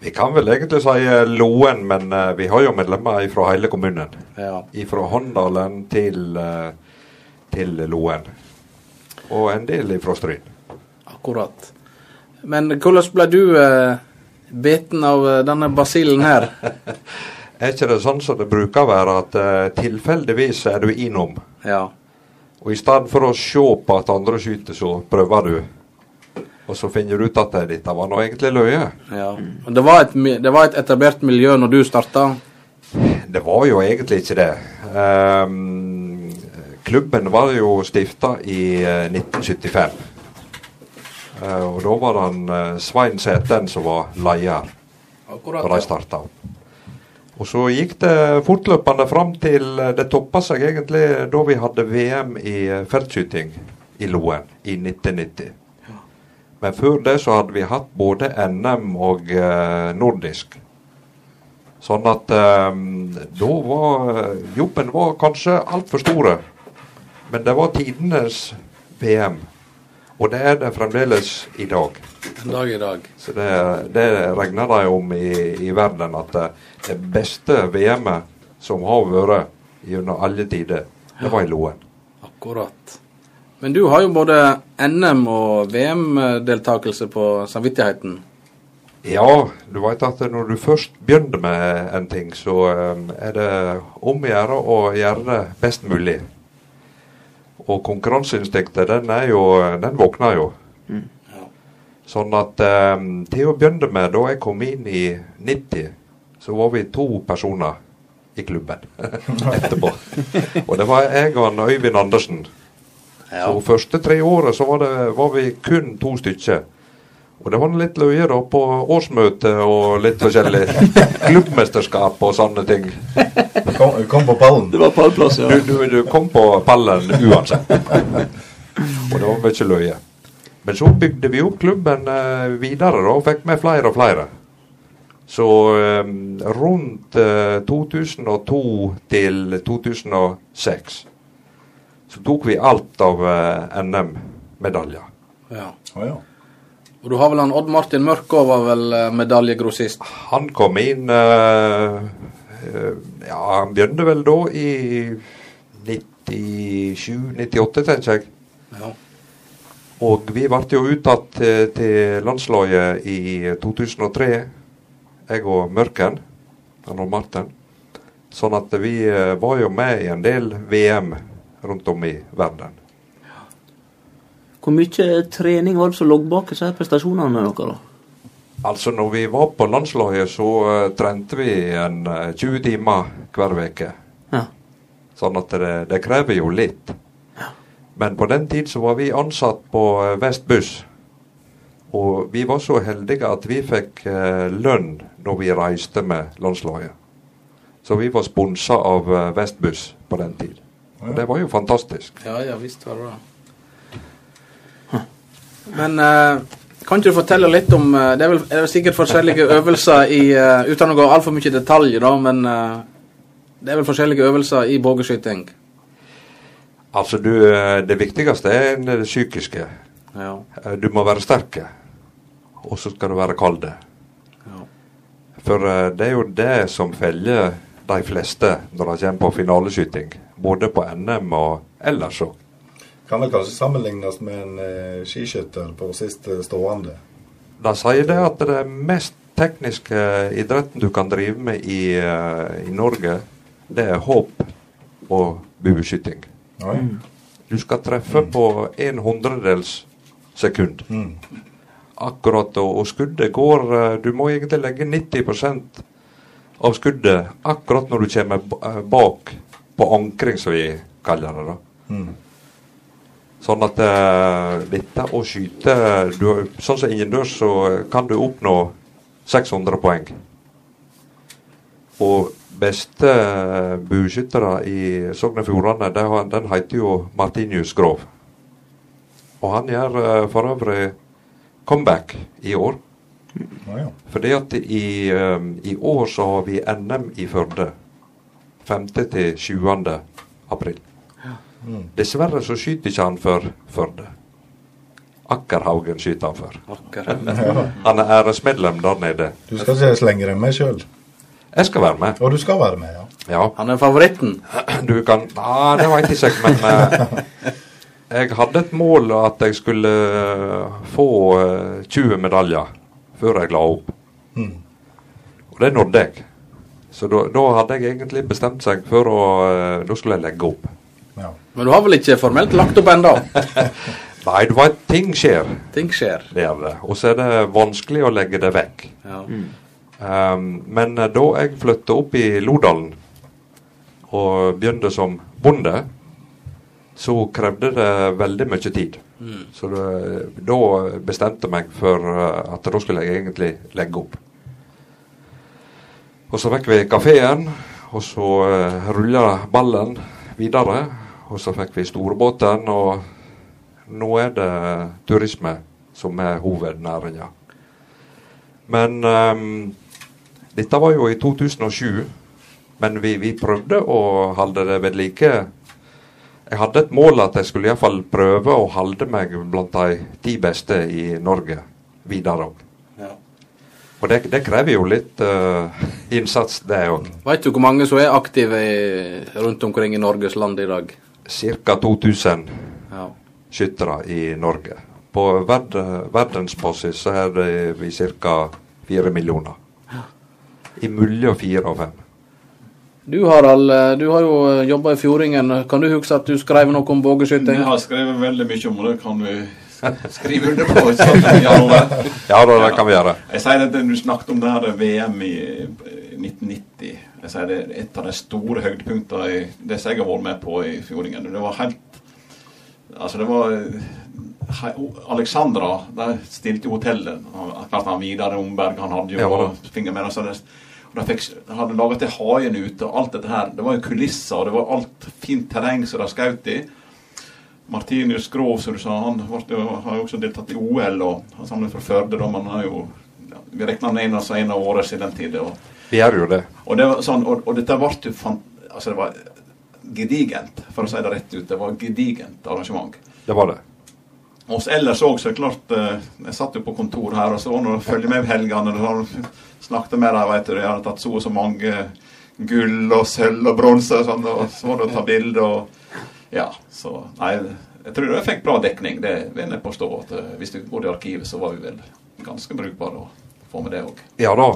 Vi kan vel egentlig si eh, Loen, men eh, vi har jo medlemmer fra hele kommunen. Ja. Fra Håndalen til, eh, til Loen. Og en del fra Stryn. Akkurat. Men hvordan ble du eh, beten av denne basillen her? Er ikke det sånn som det bruker å være, at eh, tilfeldigvis er du innom? Ja. Og i stedet for å se på at andre skyter, så prøver du. Og så finner du ut at eh, dette var nå egentlig løye. ja. Det, var et, det var et etablert miljø når du starta? Det var jo egentlig ikke det. Um, klubben var jo stifta i eh, 1975. Uh, og da var det han eh, Svein Sæten som var leder da de starta. Og så gikk det fortløpende fram til eh, det toppa seg egentlig da vi hadde VM i eh, feltskyting i Loen i 1990. Men før det så hadde vi hatt både NM og eh, nordisk. Sånn at eh, da var jobben var kanskje altfor store. Men det var tidenes VM. Og det er det fremdeles i dag. En dag i dag. Så det, det regner de om i, i verden, at det, det beste VM-et som har vært gjennom alle tider, det var i Loen. Akkurat. Men du har jo både NM- og VM-deltakelse på samvittigheten. Ja, du vet at når du først begynner med en ting, så eh, er det om å gjøre å gjøre det best mulig. Og konkurranseinstinktet, den er jo Den våkner jo. Sånn at eh, til å begynne med, da jeg kom inn i 90, så var vi to personer i klubben etterpå. og det var jeg og Øyvind Andersen. Så første tre året så var, det, var vi kun to stykker. Og det var litt løye da på årsmøte og litt forskjellig. Klubbmesterskap og sånne ting. Kom, kom på pallen. Det var pallplass, ja. Du, du, du kom på pallen uansett. Og det var mye løye. Men så bygde vi opp klubben eh, videre da, og fikk med flere og flere. Så eh, rundt eh, 2002 til 2006 så tok vi alt av eh, NM-medaljer. Ja. Oh, ja. Og du har vel han Odd Martin Mørkå var vel eh, medaljegrossist? Han kom inn eh, eh, Ja, han begynte vel da i 97-98, tenker jeg. Ja. Og vi ble jo uttatt til, til landslaget i 2003, jeg og Mørken, han og Martin. Sånn at vi eh, var jo med i en del VM rundt om i verden. Hvor mye trening var det som lå bak disse prestasjonene deres? Altså, når vi var på landslaget, så uh, trente vi en uh, 20 timer hver uke. Ja. Sånn at det, det krever jo litt. Men på den tid så var vi ansatt på eh, Vestbuss. Og vi var så heldige at vi fikk eh, lønn når vi reiste med landslaget. Så vi var sponsa av eh, Vestbuss på den tid. Og det var jo fantastisk. Ja, ja visst var det det. Men uh, kan ikke du fortelle litt om uh, Det er vel, er vel sikkert forskjellige øvelser i uh, Uten å gå altfor mye i detalj, da, men det er vel forskjellige øvelser i bogeskyting? Altså, du, det viktigste er det psykiske. Ja. Du må være sterk, og så skal du være kald. Ja. For det er jo det som feller de fleste når de kommer på finaleskyting. Både på NM og ellers òg. Kan vel kanskje sammenlignes med en eh, skiskytter på siste stående. De sier det at det mest tekniske idretten du kan drive med i, eh, i Norge, det er hopp og bueskyting. Mm. Du skal treffe på en hundredels sekund. Akkurat, og, og skuddet går eh, Du må egentlig legge 90% av skuddet akkurat når du kommer b- eh, bak på ankring, som vi kaller det. da. Sånn at uh, dette å skyte du, Sånn som innendørs så kan du oppnå 600 poeng. Og beste buskyttere bueskyttere i Sogn og Fjordane, den heter jo Martinius Grov. Og han gjør uh, for øvrig comeback i år. Ja. Fordi at i, um, i år så har vi NM i Førde. 5. til 7. april. Dessverre så skyter ikke han før Førde. Akkerhaugen skyter han for. Han er æresmedlem der nede. Du skal ikke slenge deg med sjøl. Jeg skal være med. Og du skal være med, ja. Ja. Han er favoritten. Du kan ah, Det veit ikke jeg, men eh, jeg hadde et mål at jeg skulle eh, få eh, 20 medaljer før jeg la opp. Mm. Og det nådde jeg. Så da, hadde jeg egentlig bestemt seg for å eh, Da skulle jeg legge opp. ja. Men du har vel ikke formelt lagt opp ennå? Nei, du vet, ting skjer. Ting skjer. Det er det. Og så er det vanskelig å legge det vekk. Ja. Um, men eh, da jeg flytta opp i Lodalen og begynte som bonde, så krevde det veldig mye tid. Så det, da bestemte jeg meg for eh, at da skulle jeg egentlig legge opp. Og så fikk vi kafeen, og så uh, rulla ballen videre. Og så fikk vi storbåten, og nå er det turisme som er hovednæringa. Men um, dette var jo i 2007, men vi, vi prøvde å holde det ved like. Jeg hadde et mål at jeg skulle iallfall prøve å holde meg blant de ti beste i Norge videre òg. Og det, det krever jo litt uh, innsats, det òg. Veit du hvor mange som er aktive i, rundt omkring i Norges land i dag? Ca. 2000 Ja. skyttere i Norge. På verd, verdensbasis så er det vi ca. fire millioner. Imellom fire og fem. Du Harald, eh, du har jo jobba i Fjordingen. Kan du huske at du skrev noe om bågeskyting? Jeg har skrevet veldig mye om det. Kan vi skrive under på? et sånt Ja da, det kan vi gjøre. Jeg sier at Du snakket om det her VM i eh, 1990. Jeg sier det et av de store høydepunktene i det jeg har vært med på i Fjordingen. Det var helt Altså, det var Alexandra de stilte jo hotellet. Klart han Vidar Omberg han hadde jo Ja, finger med. Altså, det, og de, fikk, de hadde laget til haien ute og alt dette her. Det var jo kulisser, og det var alt fint terreng som de skjøt i. Martinius Grov, som du sa, han jo, har jo også deltatt i OL. og Han samler fra Førde, da, men han er jo ja, Vi regner han inn altså en av årene siden den tid. Og, Vi gjør jo det. og, det var sånn, og, og dette ble jo altså det var gedigent, for å si det rett ut. Det var gedigent arrangement. Det var det. Og så ellers òg, så er klart eh, Jeg satt jo på kontor her, og så var det følger følge med helgene. og Snakket med dem, vet du. Jeg hadde tatt så og så mange gull og sølv og bronse og sånn. Og så var det å ta bilde og Ja, så Nei, jeg tror jeg fikk bra dekning. Det vil jeg påstå. at eh, Hvis du går i arkivet, så var vi vel ganske brukbare å få med det òg. Ja da.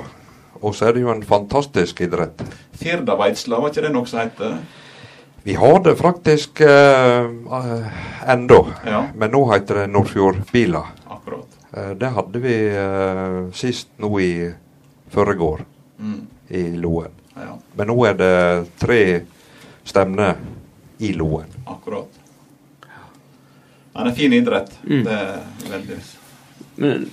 Og så er det jo en fantastisk idrett. Firdaveitsla, var ikke det noe som het? Vi har det faktisk eh, ennå, Ja. men nå heter det Nordfjordbila. Akkurat. Eh, det hadde vi eh, sist nå i forrige Mm. i Loen. Ja, Men nå er det tre stemner i Loen. akkurat. Men en fin idrett. Mm. Det er veldig Men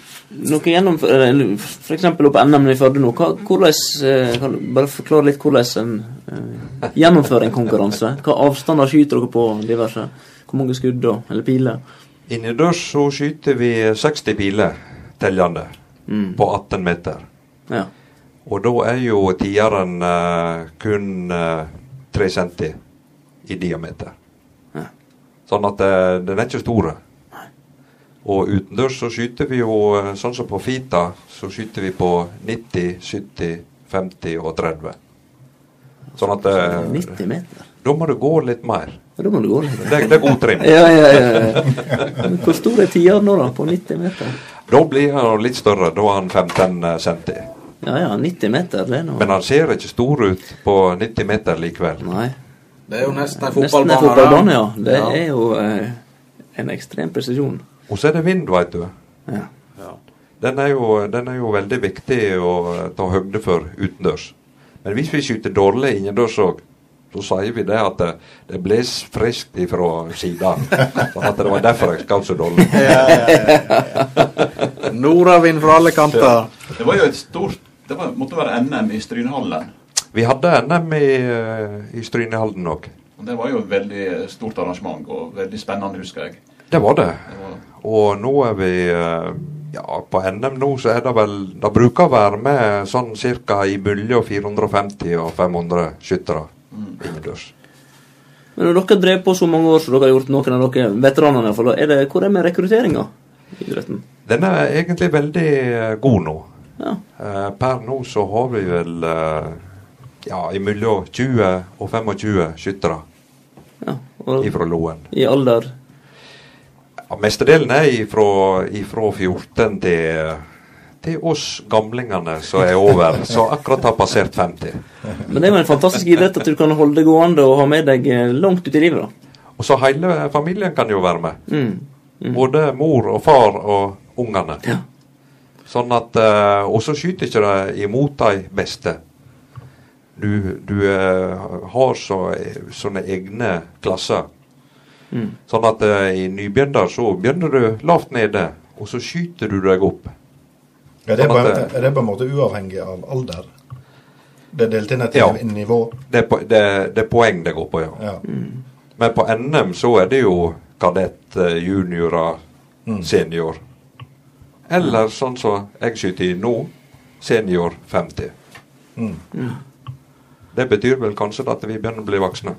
noe gjennom F.eks. på NM i Førde nå. Hvordan, eh, kan du bare forklare litt hvordan en eh, gjennomfører en konkurranse? Hva avstander skyter dere på diverse? Hvor mange skudd og, eller piler? Innendørs så skyter vi 60 piler tellende Mm. på 18 meter. Ja. Og da er jo tieren uh, kun uh, 3 centi i diameter. Ja. Sånn at eh, den er ikke store. Og utendørs så skyter vi jo eh, sånn som på Fita, så skyter vi på 90, 70, 50 og 30. Sånn at eh, 90 meter? Da må du gå litt mer. Da må du gå litt. Det, det er god trim. Ja, ja, ja. ja. Hvor stor er tida nå, da? På 90 meter? Da blir han litt større. Da er han 15 centi. Ja ja, 90 meter, det er noe Men han ser ikke stor ut på 90 meter likevel. Nei. Det er jo nesten en Nesten en fotballbane, ja. Det Ja. er jo eh, en ekstrem presisjon. Og så er det vind, veit du. Ja. Ja. Den er, jo, den er jo veldig viktig å eh, ta høgde for utendørs. Men hvis vi skyter dårlig innendørs òg, så sier vi det at det, det bles friskt ifra sida. Sånn at det var derfor jeg skjøt så dårlig. Nordavind fra alle kanter. Det var jo et stort Det var, måtte være NM i Strynehallen. Vi hadde NM i, eh, i Strynehalden òg. Det var jo et veldig stort arrangement og veldig spennende, husker jeg. Det var det. Det var, Og nå er vi eh, Ja, på NM nå så er det vel Det bruker å være med sånn ca. i mellom 450 og 500 skyttere innendørs. Men når dere har drevet på så mange år som dere har gjort, noen av dere veteranene iallfall, er det, hvor er det med rekrutteringa? idretten? Den er egentlig veldig eh, god nå. Ja. Eh, per nå så har vi vel ja, mellom 20 og 25 skyttere ja. fra Loen. i alder Ja, mestedelen er ifra 14 til, til oss gamlingene som er over, som akkurat har passert 50. Men det er jo en fantastisk idrett at du kan holde det gående og ha med deg eh, langt ut i livet, da. Og så hele familien kan jo være med. Mm. Både mor og far og ungene. Ja. Sånn at, eh, Og så skyter ikke det imot de beste. Du, du eh, har så, sånne egne klasser. Mm. Sånn at eh, i nybegynner så begynner du lavt nede, og så skyter du deg opp. Ja, det er, Sånn at, er det på en måte uavhengig av alder? Det er delt inn etter Ja. nivå? Det er, det, det er poeng det går på, ja. Ja. Men på NM så er det jo kadett, eh, juniorer, Mm. senior. Eller sånn som jeg skyter i nå, senior 50. Mm. Det betyr vel kanskje at vi begynner å bli voksne.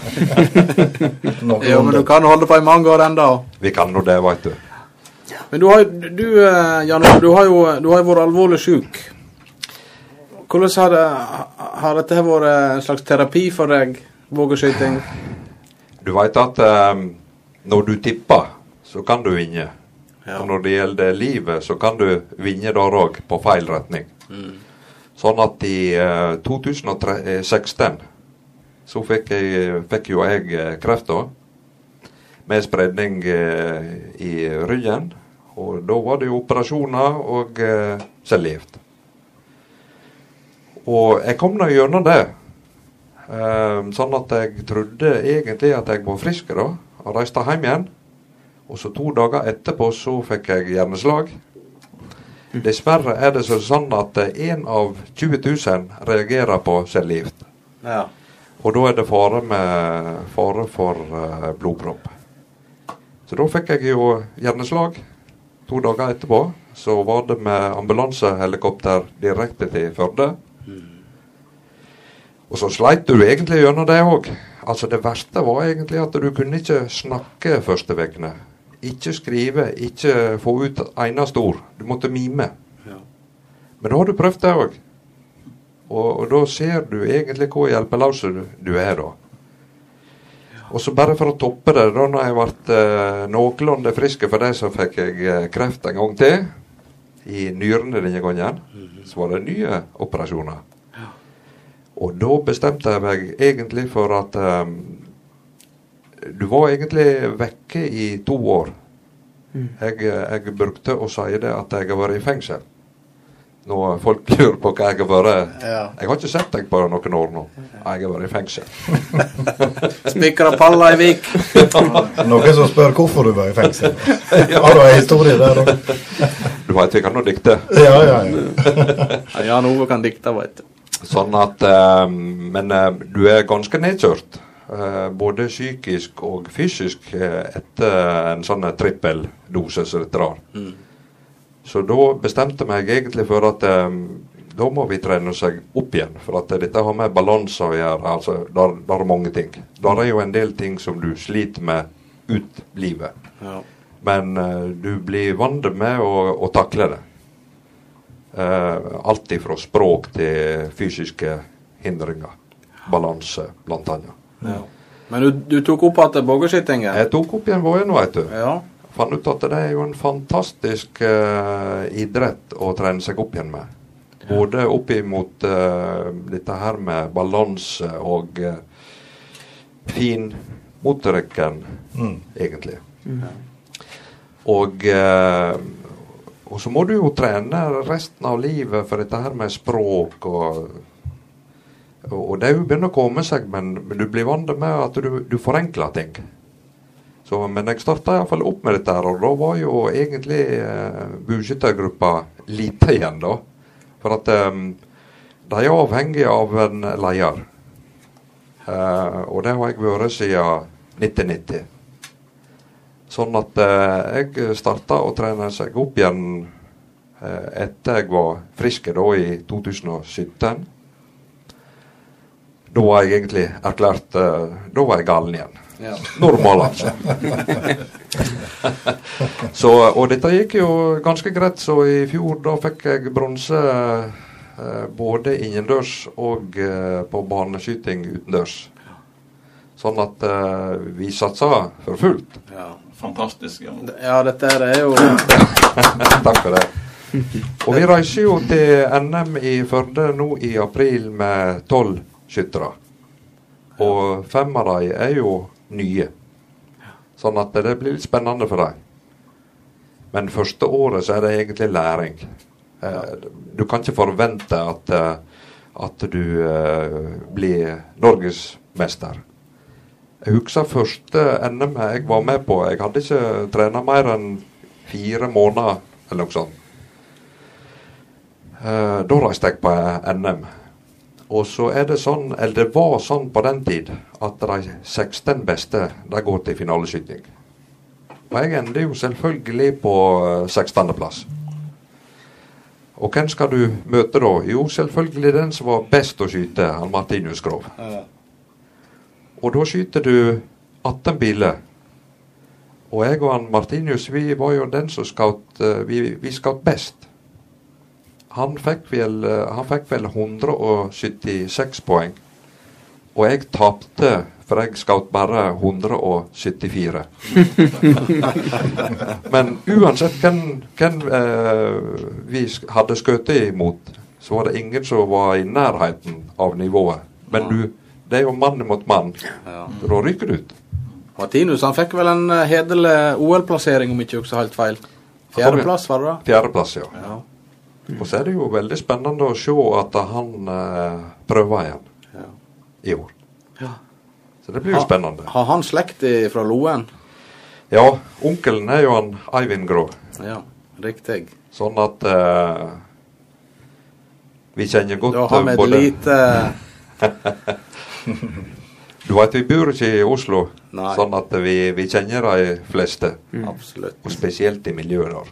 jo, Ja, men du kan holde på i mange år ennå. Vi kan nå det, veit du. Men du har, du, eh, Jan du har jo du har vært alvorlig syk. Hvordan har, det, har dette vært en slags terapi for deg, vågeskyting? Du veit at um, når du tipper, så kan du vinne. Og når det gjelder livet, så kan du vinne der òg, på feil retning. Sånn at i eh, 2016 så fikk, jeg, fikk jo jeg eh, kreft da. Med spredning eh, i ryggen. Og da var det jo operasjoner og eh, cellegift. Og jeg kom nå gjennom det. Eh, sånn at jeg trodde egentlig at jeg var frisk da, og reiste hjem igjen. Og så to dager etterpå så fikk jeg hjerneslag. Dessverre er det sånn at én av 20 000 reagerer på cellegift. Ja. Og da er det fare, med, fare for uh, blodpropp. Så da fikk jeg jo hjerneslag. To dager etterpå så var det med ambulansehelikopter direkte til Førde. Og så sleit du egentlig gjennom det òg. Altså det verste var egentlig at du kunne ikke snakke første ukene. Ikke skrive, ikke få ut eneste ord. Du måtte mime. Men da har du prøvd det òg. Og, og da ser du egentlig hvor hjelpeløs du, du er da. Og så bare for å toppe det, da når jeg ble eh, noenlunde frisk for det, så fikk jeg eh, kreft en gang til. I nyrene denne gangen. Så var det nye operasjoner. Og da bestemte jeg meg egentlig for at eh, Du var egentlig vekke i to år. Jeg, jeg brukte å si det at jeg har vært i fengsel. Når folk lurer på hva jeg har vært Ja. Jeg har ikke sett deg på noen år nå. Jeg har vært i fengsel. Spikra palla i Vik. Noen som spør hvorfor du var i fengsel. Har du en historie der òg? Du veit vi kan nå dikte. Ja, ja, ja. Ja, Jan Ove kan dikte, veit du. Sånn at um, Men eh, du er ganske nedkjørt. Eh, både psykisk og fysisk eh, etter en sånn trippeldose som dette der. Så da bestemte meg egentlig for at um, da må vi trene seg opp igjen. For at dette har med balanse å gjøre. altså Der, der er mange ting. Der er jo en del ting som du sliter med ut livet. Ja. Men uh, du blir vant med å, å takle det. Uh, alt ifra språk til fysiske hindringer. Balanse, blant annet. Ja. Men du, du tok opp igjen bågeskytingen? Jeg tok opp igjen vågen, veit du. Ja. Fant ut at det er jo en fantastisk uh, idrett å trene seg opp igjen med. Både opp imot uh, dette her med balanse og uh, fin motorikken, Mm. egentlig. Og, eh, og så må du jo trene resten av livet for dette her med språk og og det er begynner å komme seg, men, du blir vant med at du, du forenkler ting. Så, men jeg starta iallfall opp med dette, her, og da var jo egentlig eh, buskyttergruppa lite igjen, da. For at eh, de er avhengig av en leder. Eh, og det har jeg vært siden 1990. Sånn at eh, jeg starta å trene seg opp igjen eh, etter jeg var frisk da i 2017. Da var jeg egentlig erklært uh, Da var jeg galen igjen. Ja. Normal, altså. Så, og dette gikk jo ganske greit, så i fjor da fikk jeg bronse uh, både innendørs og uh, på baneskyting utendørs. Sånn at eh, vi satsa for fullt. Ja. Fantastisk. Ja. ja, dette her er jo Takk for det. Og vi reiser jo til NM i Førde nå i april med tolv skyttere. Og fem av dem er jo nye. Sånn at det blir litt spennende for dem. Men første året så er det egentlig læring. Eh, Du kan ikke forvente at, eh, at du eh, blir norgesmester. Jeg husker første NM jeg var med på. Jeg hadde ikke trena mer enn fire måneder eller noe sånt. Da reiste jeg på NM. Og så er det sånn, eller det var sånn på den tid, at de 16 beste de går til finaleskyting. Og jeg ender jo selvfølgelig på eh, 16.-plass. Og hvem skal du møte da? Jo, selvfølgelig den som var best å skyte, han Martinus Grov. Og da skyter du 18 biler. Og jeg og han Martinus, vi var jo den som skaut eh, Vi, vi skjøt best. Han fikk, vel, eh, han fikk vel 176 poeng. Og jeg tapte, for jeg skaut bare 174. Men uansett hvem, hvem eh, vi hadde skutt imot, så var det ingen som var i nærheten av nivået. Men du, det er jo mann mot mann. Da ryker du ut. Martinus han fikk vel en eh, hederlig OL-plassering, om ikke jeg husker helt feil. Fjerdeplass, var det da? Fjerdeplass, ja. Ja. Og så er det jo veldig spennende å se at han eh, prøver igjen Ja. i år. Ja. Så det blir jo Ha- spennende. Har han slekt fra Loen? Ja, onkelen er jo han Eivind Grå. Ja, riktig. Sånn at eh, vi kjenner godt Da har vi eh, et både lite Du vet, vi bor ikke i Oslo, Nei. sånn at vi, vi kjenner de fleste. Absolutt. Og spesielt i miljøet der.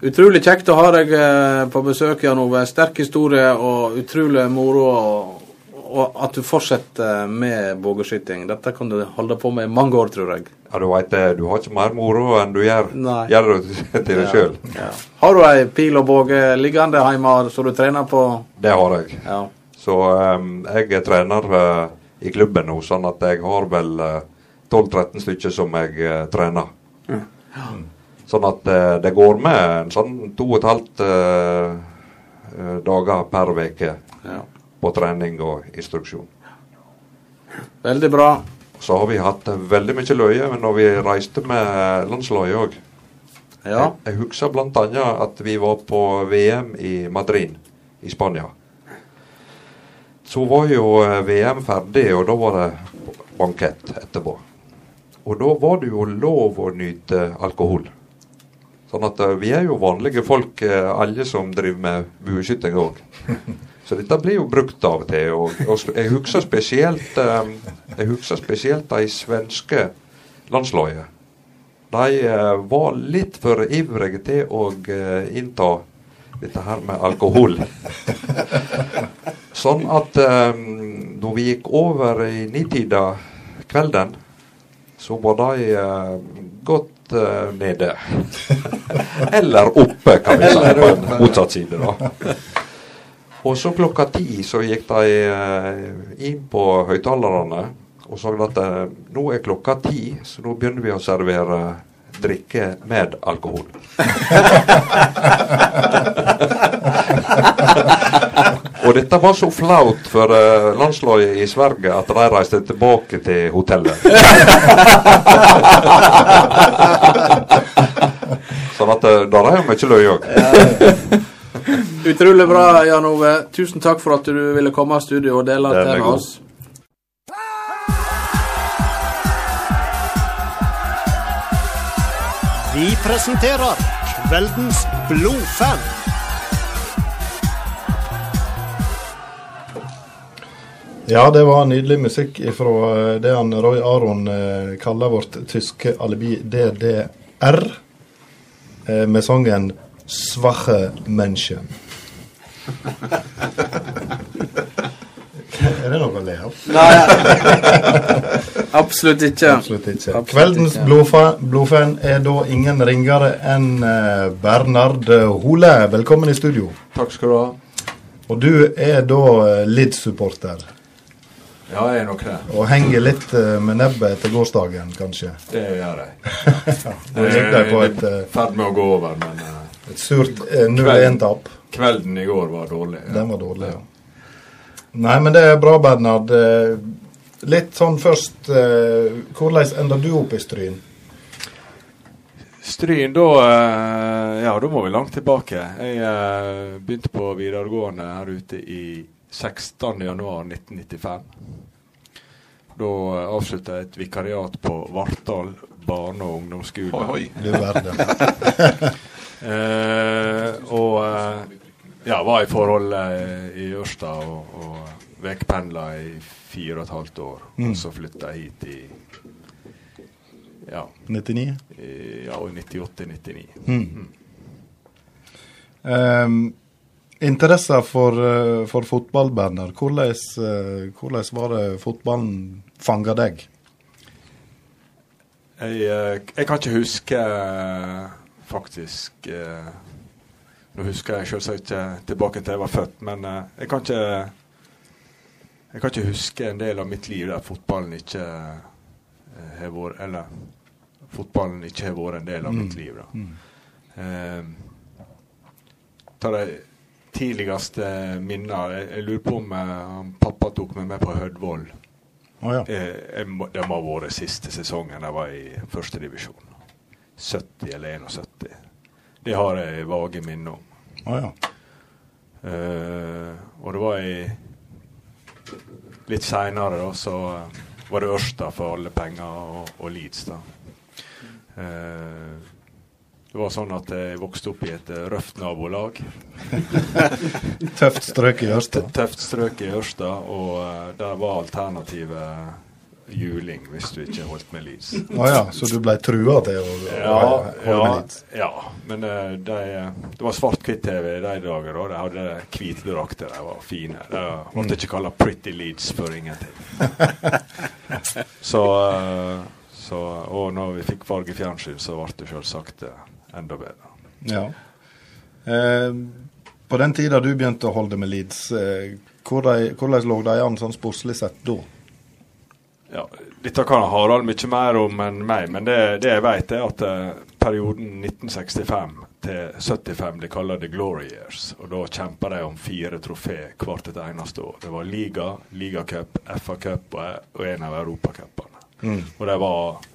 Utrolig kjekt å ha deg eh, på besøk, Jan Ove. Sterk historie og utrolig moro. Og, og at du fortsetter med bogeskyting. Dette kan du holde på med i mange år, tror jeg. Ja, du vet det, du har ikke mer moro enn du gjør, gjør det til deg Ja. sjøl. Ja. Har du ei pil og båge liggende hjemme som du trener på? Det har jeg. Ja. Så um, jeg er trener uh, i klubben nå, sånn at jeg har vel uh, 12-13 stykker som jeg uh, trener. Sånn at eh, det går med en sånn to og et halvt eh, eh, dager per uke Ja. på trening og instruksjon. Veldig bra. Så har vi hatt veldig mye løye men når vi reiste med landslaget òg. Ja. Jeg, jeg husker bl.a. at vi var på VM i Madrid i Spania. Så var jo eh, VM ferdig, og da var det bankett etterpå. Og da var det jo lov å nyte alkohol. Sånn at eh, vi er jo vanlige folk, eh, alle som driver med bueskyting òg. Så dette blir jo brukt av og til. Og, og jeg husker spesielt eh, Jeg husker spesielt de svenske landslagene. De var litt for ivrige til å innta dette her med alkohol. Sånn at når vi gikk over i nitida kvelden, så var de eh, eh, nede. Eller oppe, kan vi si, på en motsatt side. da. Og så klokka ti så gikk de eh, inn på høyttalerne og sa at eh, nå er klokka ti, så nå begynner vi å servere drikke med alkohol. Og dette var så flaut for uh, landslaget i Sverige at de reiste tilbake til hotellet. sånn at uh, der er jo mye løye òg. Utrolig bra, Jan Ove. Tusen takk for at du ville komme i studio og dele det med god. oss. Vi presenterer kveldens blodfan. Ja, det var nydelig musikk fra det han Roy Aron eh, kaller vårt tyske alibi DDR, eh, med sangen 'Svache Menschen'. er det noe å le av? Nei, Absolutt ikke. Absolutt ikke. Absolutt Kveldens ikke. blodfan er da ingen ringere enn eh, Bernard Hole. Velkommen i studio. Takk skal du ha. Og du er da eh, Leeds-supporter. Ja, jeg er nok det. Og henger litt eh, med nebbet etter gårsdagen, kanskje. Det gjør jeg. Det er eh, i ferd med å gå over, men uh, et surt uh, 0-1-tap. kvelden i går var dårlig. ja. Den var dårlig, ja. Nei, men det er bra, Bernhard. Eh, Litt sånn først uh, Hvordan enda du opp i Stryn? Stryn, da eh, Ja, da må vi langt tilbake. Jeg eh, begynte på videregående her ute i 16.1.1995. Da avslutta jeg et vikariat på Vartdal barne- og ungdomsskole. Oi, oi. Eh, og eh, ja, var i forhold eh, i Ørsta og, og vekpendla i fire og et halvt år. Mm. Og så flytta jeg hit i ja, 99? i, ja, i 98-99. Mm. Um, Interesser for, eh, for fotball, Berner. Hvordan, eh, hvordan var det fotballen fanga deg? Jeg, eh, jeg kan ikke huske faktisk Nå husker jeg selvsagt ikke tilbake til jeg var født, men jeg kan ikke Jeg kan ikke huske en del av mitt liv der fotballen ikke har vært Eller fotballen ikke har vært en del av mitt Mm. liv. da. Mm. Eh, tar de tidligste minner jeg, lurer på om eh, pappa tok meg med på Hødvoll. Oh, ja. Eh, må- det må ha vært siste sesongen jeg var i førstedivisjon. 70 eller 71. Det har jeg vage minner om. Oh, ja. Eh, og det var i Litt seinere, da, så eh, var det Ørsta for alle penger og, og Leeds, da. Eh, det var sånn at jeg vokste opp i et eh, røft nabolag. Tøft strøk i Ørsta. Tøft strøk i Ørsta, og eh, der var alternativet juling hvis du ikke holdt med lys. Å ja, så du ble trua til å, å Ja, holde med lys? ja. men eh, de, det var svart-hvitt-TV i de dager, og de hadde hvite drakter. De var fine. De måtte ikke kalle Pretty leads' for ingenting. så, så Og når vi fikk fargefjernsyn, så ble det selvsagt enda bedre. Ja. Eh, på den tida du begynte å holde med Leeds, eh, hvordan, hvordan lå de an sånn sportslig sett da? Ja, Dette kan Harald mye mer om enn meg, men det, det jeg vet er at eh, perioden 1965 til 75 de kaller det Glory Years. Og da kjempa de om fire trofé hvert et eneste år. Det var liga, ligacup, FA-cup og, og en av europacupene. Mm. Og det var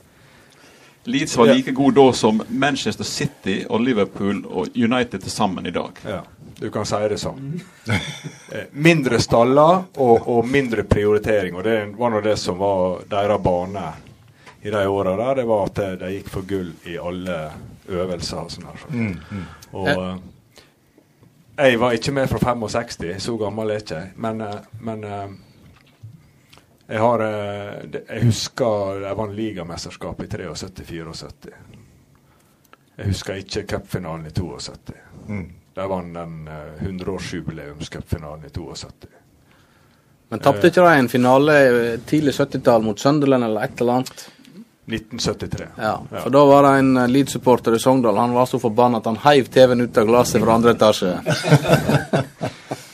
Leeds var like god da som Manchester City og Liverpool og United til sammen i dag. Ja, du kan si det sånn. Eh, mindre staller og, og mindre prioritering. Og det var nå det som var deres bane i de åra der. Det var at de, gikk for gull i alle øvelser og sånn. her. Mm, mm. Og eh, jeg var ikke med fra 65, så gammel er ikke jeg. Men, eh, men jeg har eh, Jeg husker jeg vant ligamesterskap i 73-74. Jeg husker ikke cupfinalen i 72. Mm. Der vant den uh, 100-årsjubileumscupfinalen i 72. Men tapte ikke de en finale tidlig 70-tall mot Sunderland eller et eller annet? 1973. Ja, for da var det en eh, Leeds-supporter i Sogndal. Han var så forbanna at han heiv TV-en ut av glasset fra andre etasje.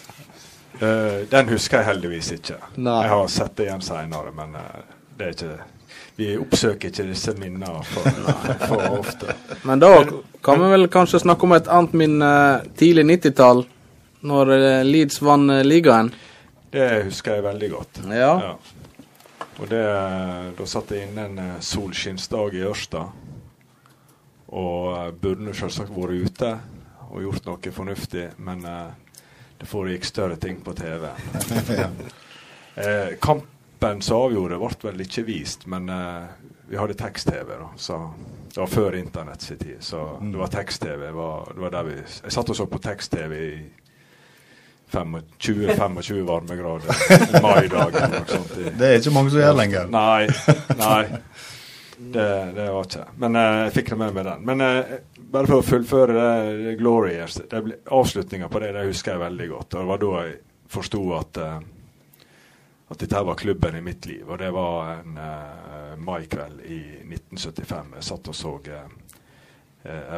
Eh, den husker jeg heldigvis ikke. Nei. Jeg har sett det igjen seinere, men uh, det er ikke Vi oppsøker ikke disse minnene for, for ofte. Men da kan vi vel kanskje snakke om et annet minne tidlig 90-tall, når eh, Leeds vant ligaen. Det husker jeg veldig godt. Ja. Og det, da satt jeg inne en solskinnsdag i Ørsta. Og burde burde selvsagt vært ute og gjort noe fornuftig, men eh, det foregikk større ting på TV. Ja. eh, kampen som avgjorde, ble vel ikke vist, men eh, vi hadde tekst-TV. Det var før internett sin tid, så Mm. det var tekst-TV. var- Det var der vi, jeg satt og så på tekst-TV i 20-25 varmegrader i maidag. eller noe sånt i- Det er ikke mange som gjør lenger. Nei. nei. Det, det var ikke Men uh, jeg fikk det med meg den. Men uh, bare for å fullføre det, det Glory Years Avslutninga på det det husker jeg veldig godt. Og det var da jeg forsto at uh, at dette var klubben i mitt liv. Og det var en uh, maikveld i 1975. Jeg satt og så uh,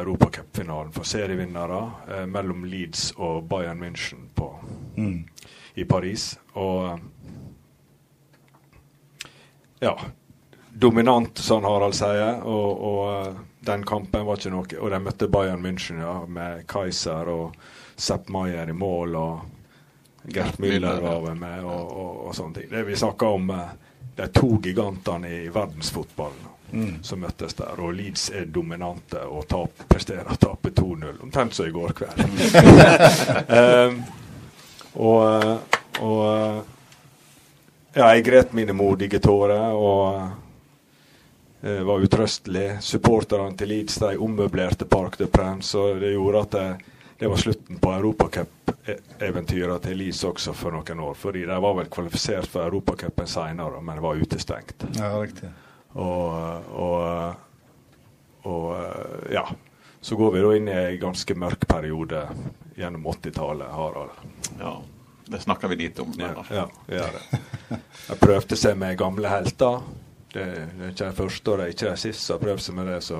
Europacupfinalen for serievinnere uh, mellom Leeds og Bayern München på, Mm. i Paris. Og ja Dominant, som Harald sier. Og, og den kampen var ikke noe Og de møtte Bayern München ja, med Kaiser og Sepp Maier i mål. og Gert Müller var med, og, og, og sånne ting. Det vi snakker om eh, de to gigantene i verdensfotballen Mm. som møttes der. Og Leeds er dominante og tap, presterer å tape 2-0, omtrent som i går kveld. um, og, og ja, jeg gret mine modige tårer og eh, var utrøstelig. Supporterne til Leeds de ommøblerte Park de Prince, og det gjorde at det, det var slutten på Europacup-eventyret til Leeds også for noen år. fordi de var vel kvalifisert for Europacupen seinere, men var utestengt. Ja, riktig. Og, og, og ja. Så går vi da inn i en ganske mørk periode gjennom 80-tallet, Harald. Ja, det snakker vi lite om. Ja, ja, vi gjør det. Jeg prøvde seg med gamle helter. Det, det er ikke den første og det er ikke den siste som har prøvd seg med det, så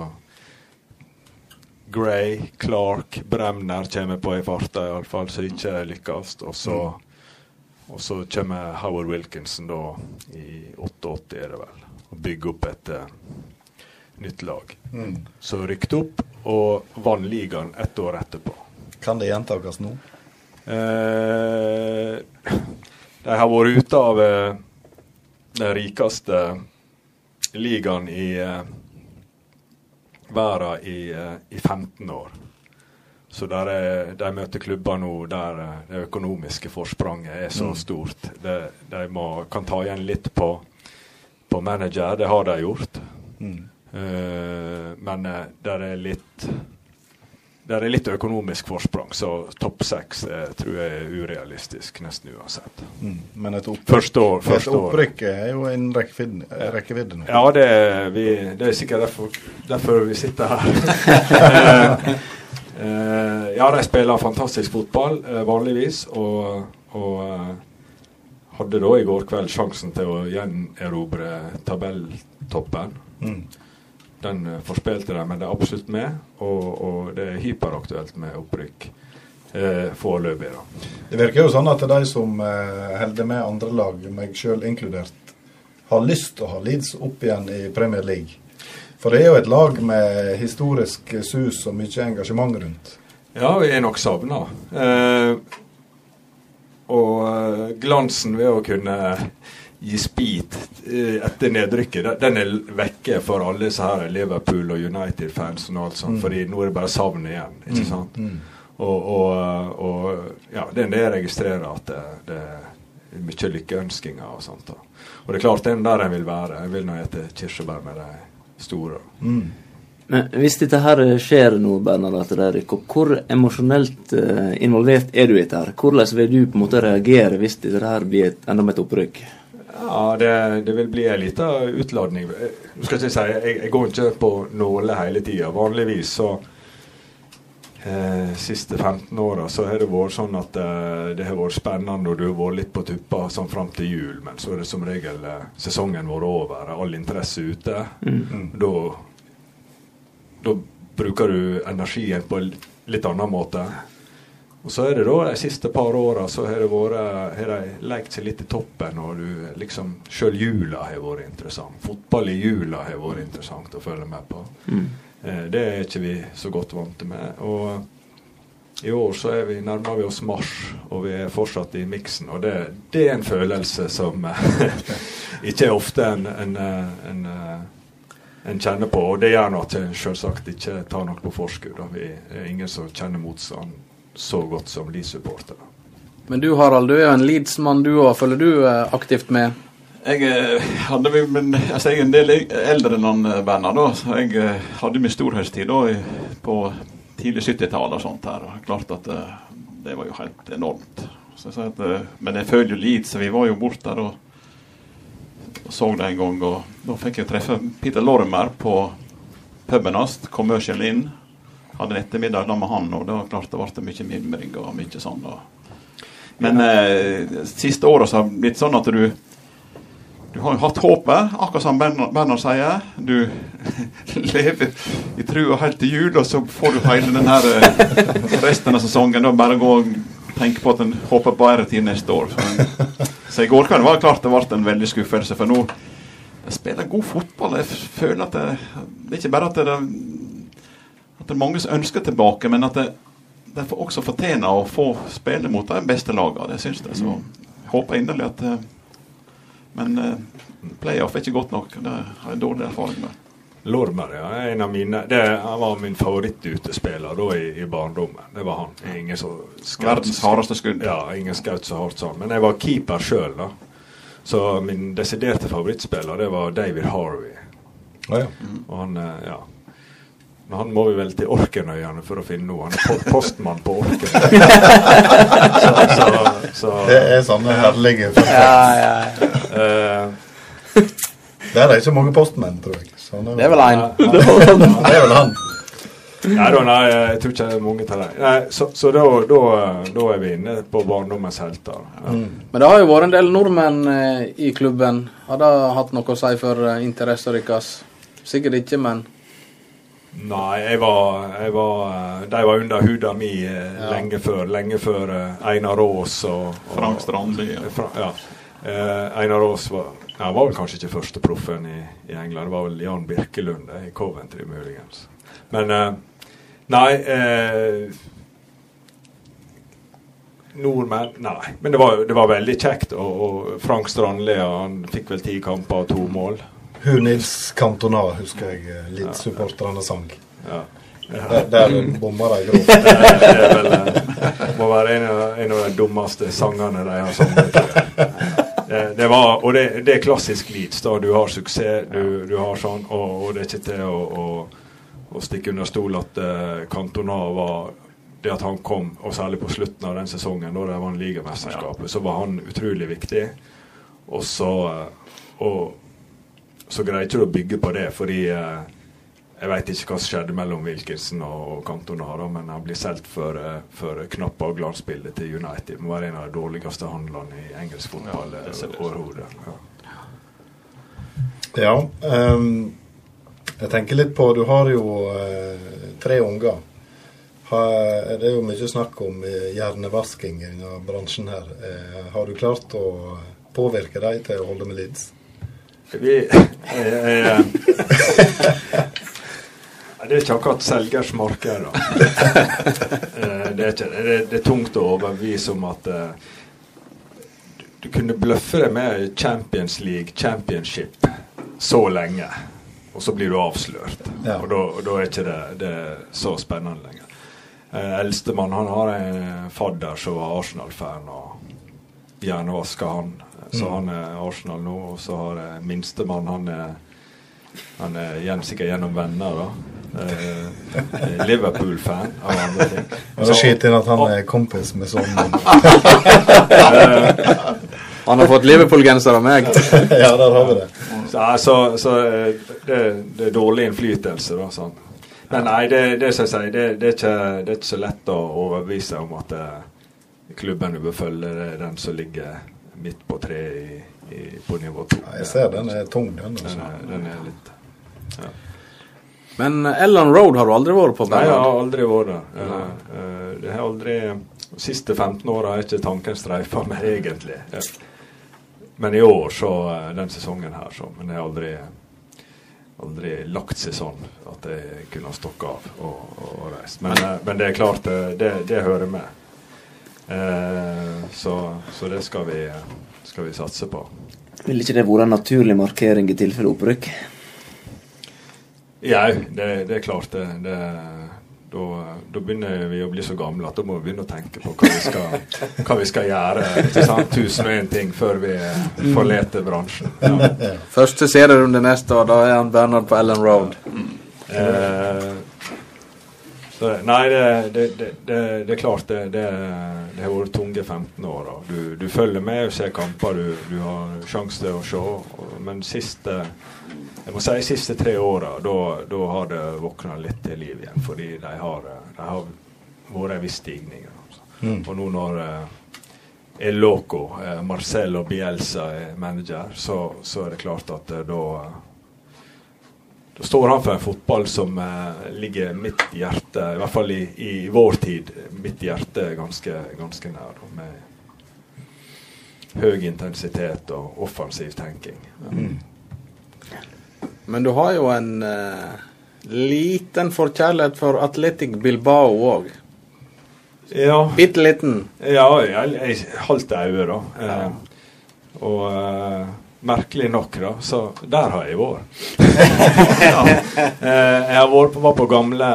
Gray, Clark, Bremner kommer på i farta, iallfall, så ikke lykkes. Og så, og så kommer Howard Wilkinson da i 88, er det vel, og bygger opp et uh, nytt lag. Mm. Så rykket opp og vant ligaen ett år etterpå. Kan det gjentakes nå? Eh, de har vært ute av eh, den rikeste ligaen i uh, verden i, uh, i 15 år. Så der er, de møter klubber nå der uh, det økonomiske forspranget er så Mm. stort. De, de må, kan ta igjen litt på, på manager, det har de gjort. Mm. Eh, men eh, der er litt der er litt økonomisk forsprang, så topp seks eh, tror jeg er urealistisk nesten uansett. Mm. Men et opprykk, Første år. Første år. opprykk er jo en rekkevidde, nå. Ja, det vi, det er sikkert derfor, derfor vi sitter her. Eh, eh, ja, de spiller fantastisk fotball eh, vanligvis, og, og eh, hadde da i går kveld sjansen til å gjenerobre tabelltoppen. Mm. Den eh, forspilte de, men det er absolutt med, og, og det er hyperaktuelt med opprykk eh, foreløpig. da. Det virker jo sånn at de som eh, holder med andre lag, meg sjøl inkludert, har lyst til å ha Leeds opp igjen i Premier League. For det er jo et lag med historisk sus og mye engasjement rundt. Ja, vi er nok savna. Eh, og eh, glansen ved å kunne gi speed eh, etter nedrykket, den- er vekke for alle disse her Liverpool og United-fansen og alt sånt. Mm. fordi nå er det bare savn igjen. ikke Mm, sant? mm. Og, og, og ja, det er det jeg registrerer, at det, det er mye lykkeønskinger og sånt. da. Og det er klart, det er der jeg vil være. Jeg vil nå spise kirsebær med de store. Mm. Men hvis dette her skjer nå, Bernard, at det rykker opp, hvor emosjonelt eh, involvert er du i dette? her? Hvordan vil du på en måte reagere hvis dette her blir et, enda med et opprykk? Ja, det, det vil bli en liten utladning. Jeg, skal ikke si, jeg, jeg går ikke på nåler hele tida. Vanligvis så eh, siste 15 åra så har det vært sånn at eh, det har vært spennende og du har vært litt på tuppa sånn fram til jul, men så er det som regel eh, sesongen vår over, all interesse ute. Mm. Da, da bruker du energien på en litt annen måte. Og så er det da de siste par åra så har det vært Har de lekt seg litt i toppen, og du liksom Sjøl jula har vært interessant. Fotball i jula har vært interessant å følge med på. Mm. Eh, det er ikke vi så godt vant med. Og i år så vi, nærmer vi oss mars, og vi er fortsatt i miksen. Og det, det er en følelse som eh, ikke er ofte en, en, eh, en, eh, en kjenner på. Og det gjør nå at en selvsagt ikke tar noe på forskudd. Det Vi er ingen som kjenner motstand så godt som Leeds-supportere. Men du Harald, du er jo en Leeds-mann du òg. Følger du eh, aktivt med? Jeg eh, hadde men, altså, jeg er en del eldre enn han, eh, da, så jeg hadde min storhøsttid da, på tidlig 70-tall og sånt her. og Klart at det var jo helt enormt. Så jeg at, men jeg føler jo Leeds, så vi var jo borte der og, og så det en gang. Og da fikk jeg treffe Peter Lorimer på puben hans, Commercial Inn. Hadde en ettermiddag da med han, og da klart det ble mye mimring og mye sånn. Og. Men eh, siste året så har det blitt sånn at du du har jo hatt håpet, akkurat som Bernhard, sier. Du lever i trua helt til jul, og så får du hele den her eh, resten av sesongen. Da bare gå og tenke på at en håper på bedre tid neste år. Så, så i går kveld var det klart det ble en veldig skuffelse, for nå jeg spiller god fotball. Jeg føler at det, det er ikke bare at det, at det er mange som ønsker tilbake, men at det, de får også fortjener å få spille mot de beste lagene. Det syns jeg. Så jeg håper inderlig at eh, Men eh, playoff er ikke godt nok. Det har jeg dårlig erfaring med. Lormer, ja. er En av mine, det han var min favorittutespiller da i, i barndommen. Det var han. Ingen så skaut- Verdens hardeste skudd. Ja, ingen skaut så hardt sånn. Men jeg var keeper sjøl, da. Så min desiderte favorittspiller, det var David Harvey. Ja, ja. Og han, eh, ja. Men han må vi vel til Orkenøyene for å finne noe. Han er postmann på Orkenøy. så, så, så, Det er sånne herlige Eh, Der er ikke mange postmenn, tror jeg. Så han Det er vel én. Det er vel han. Nei, da, nei, jeg tror ikke det er mange til deg. Så så da, da, da er vi inne på barndommens helter. Ja. Men det har jo vært en del nordmenn eh, i klubben. Har det hatt noe å si for eh, interessen deres? Sikkert ikke, men Nei, jeg var, jeg var eh, De var under huda mi ja. lenge før. Lenge før eh, Einar Aas og, og Frank Strandli. Ja. Fra, ja. Eh, Einar Aas var, ja, var vel kanskje ikke første proffen i, i England. Det var vel Jan Birkelund eh, i Coventry, muligens. Men eh, Nei eh, Nordmenn Nei. Men det var, det var veldig kjekt. Og, og Frank Strandli han fikk vel ti kamper og to mål. Hun Nils Cantona husker jeg eh, Leeds-supporterne sang. Ja. Der, der bomma de grovt. Det er vel, eh, må være en av, en av de dummeste sangene de har sunget. Det, det var, og det, det er klassisk Leeds. da, Du har suksess, du, du har sånn, og, og det er ikke til å, å, å stikke under stol at uh, Cantona var det at han kom, og særlig på slutten av den sesongen, da de vant ligamesterskapet, så var han utrolig viktig. Og så, og så greier ikke du å bygge på det, fordi eh, jeg veit ikke hva som skjedde mellom Wilkinson og, og Cantona, da, men han blir solgt for, eh, for knapp glansbildet til United. Må være en av de dårligste handlene i engelsk fotball det. overhodet. Ja. Ja. um, jeg tenker litt på Du har jo uh, tre unger. Har, det er jo mye snakk om eh, hjernevasking denne bransjen her. Uh, har du klart å påvirke dem til å holde med Leeds? Vi, eh, det er ikke akkurat selgers marked, da. Eh, det, er ikke, det, er, det er tungt å overbevise om at eh, du, du kunne bløffe deg med Champions League, Championship, så lenge, og så blir du avslørt. Ja. Og da, er ikke det, det er så spennende lenger. Eh, Eldstemann han har en fadder som var Arsenal-fan, og hjernevaska han. Så han er Arsenal nå. Og så har jeg minstemann, han er han er igjen sikkert gjennom venner, da. Eh, Liverpool-fan av andre ting. Så skyt inn at han er kompis med sånn han har fått Liverpool-genser av meg. Ja, der har vi det. Så, så, så eh, det, det er dårlig innflytelse, da. Sånn. Men nei, det, det jeg sier, det, det, er ikke, det er ikke så lett å overbevise om at eh, klubben du bør følge, det er den som ligger midt på treet i, i, på nivå to. Ja, jeg ser den er tung, den. Den er, den er litt ja. Men eh, Ellen Road har du aldri vært på? Nei, jeg har aldri vært der. Eh, eh, det har aldri De siste 15 åra har ikke tanken streifa meg, egentlig. Men i år, så eh, den sesongen her, så Men jeg har aldri aldri lagt seg sånn at jeg kunne ha stokka av og, og, reist. Men, eh, men det er klart, eh, det, det hører med. Eh, så, så det skal vi, skal vi satse på. Ville ikke det vært en naturlig markering i tilfelle opprykk? Ja, det, det er klart det. det da, da begynner vi å bli så gamle at da må vi begynne å tenke på hva vi skal, hva vi skal gjøre. Ikke sant? Tusen og én ting før vi forlater bransjen. Ja. Første serierunde neste år, da er han Bernhard på Ellen Road. Eh, så, nei, det, det, det, det, det er klart det, det, har vært tunge 15 år. Du, du følger med og ser kamper, du, du har sjanse til å se. Men siste jeg må si siste tre åra, da, har det våkna litt til liv igjen. Fordi de har, de har vært en viss stigning. Altså. Mm. Og nå når, El er loco, Marcel og Bielsa er manager, så, så er det klart at eh, da da står han for en fotball som eh, ligger mitt hjerte, i hvert fall i, i vår tid, mitt hjerte ganske, ganske nær. Med høy intensitet og offensiv tenking. Ja. Men du har jo en eh, liten forkjærlighet for Atletic Bilbao òg. Ja. Bitte liten. Ja, jeg, jeg halvt øye, da. Eh, og eh, merkelig nok, da, så der har jeg vært. eh, jeg har vært på, var på gamle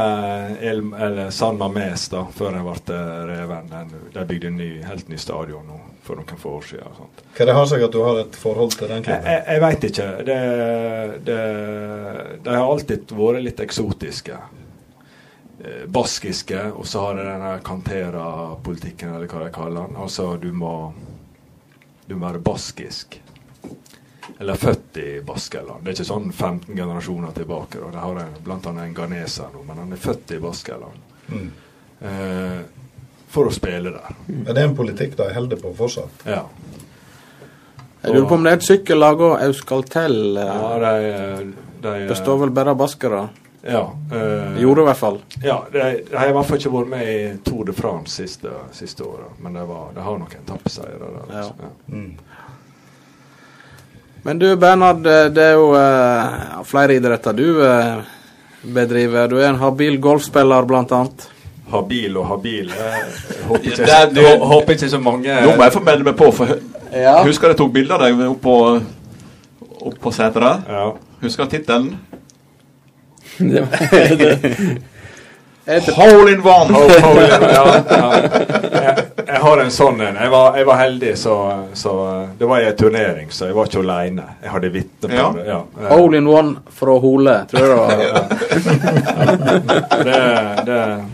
El, eller San Mames da, før jeg ble eh, reven. De bygde en ny, helt ny stadion nå for noen få år siden. sånt. Hva det har seg at du har et forhold til den klubben? jeg, jeg veit ikke. Det, det, de har alltid vært litt eksotiske. Eh, baskiske, og så har det denne Cantera-politikken, eller hva de kaller den. Altså, du må, du må være baskisk. Eller født i Baskeland. Det er ikke sånn 15 generasjoner tilbake. Da. De har en, blant annet en ghaneser nå, men han er født i Baskeland. Mm. Eh, for å spille der. Er det en politikk de holder på fortsatt? Ja. Jeg lurer på om det er et sykkellag òg, Auskaltell. eh, Ja, de, de, består vel bare av baskere? Ja. eh, Gjorde i hvert fall. Ja, de, de har i hvert fall ikke vært med i Tour de France siste, siste året, men de, var, de har noen tappseiere der. Altså. Ja. Men du Bernhard, eh, det er jo eh, flere idretter du eh, bedriver. Du er en habil golfspiller, blant annet. Habil og habil. Jeg håper ikke, Ja, håper ikke så mange Nå må jeg få melde meg på, for Ja. husker jeg tok bilde av deg opp på, opp på seteret? Ja. Husker tittelen? Hole in one! Hole- hole in one, ja, ja. Jeg, har en sånn en. Jeg var, jeg var heldig, så, så Det var i en turnering, så jeg var ikke aleine. Jeg hadde vitne på Ja. det. Ja. Hole in one fra Hole, tror jeg det var. Det, det,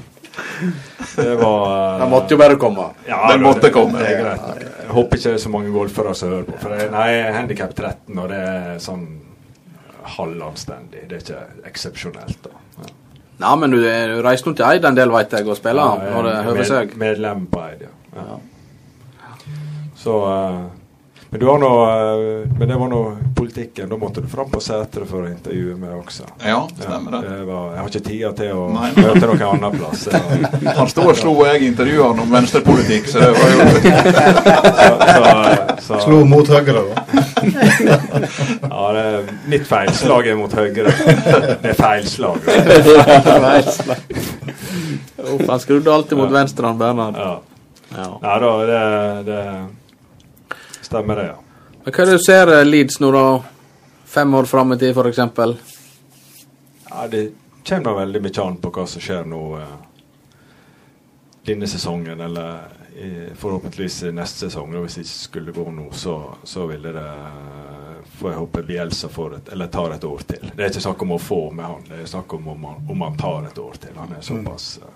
det var Den måtte jo bare komme. Ja, Den måtte det- komme. Det er greit. Jeg håper ikke det er så mange golfere som hører på. For jeg, nei, jeg er handikap 13, og det er sånn halvanstendig. Det er ikke eksepsjonelt, da. Ja. Nei, men du, du reiser nå til Eid en del, veit jeg, og spiller Ja, jeg når det er høver seg. Medlem på Eid, ja. ja. Så eh, Men du har nå eh, Men det var nå politikken. Da måtte du fram på seteret for å intervjue meg også. Ja, stemmer det. var, jeg har ikke tida til å Nei. møte noen annen plass. Jeg- Han står og slo, og jeg intervjuer han om venstrepolitikk, så det var jo så, så, Slo mot høyre, da. Ja, det er mitt feilslag er mot høyre. Det er feilslag. Uff, han skrudde alltid mot venstre, han Bernhard. Ja. Ja. Ja da, det, det stemmer det, ja. Men hva er det du ser eh, Leeds nå, da? Fem år fram i tid, eksempel? ja. Det kommer veldig mye an på hva som skjer nå eh, denne sesongen, eller i, forhåpentligvis neste sesong. Og hvis det ikke skulle gå nå, så, så ville det får jeg håpe Bielsa får et, eller tar et år til. Det er ikke snakk om å få med han, det er snakk om om han, om han tar et år til. Han er såpass eh,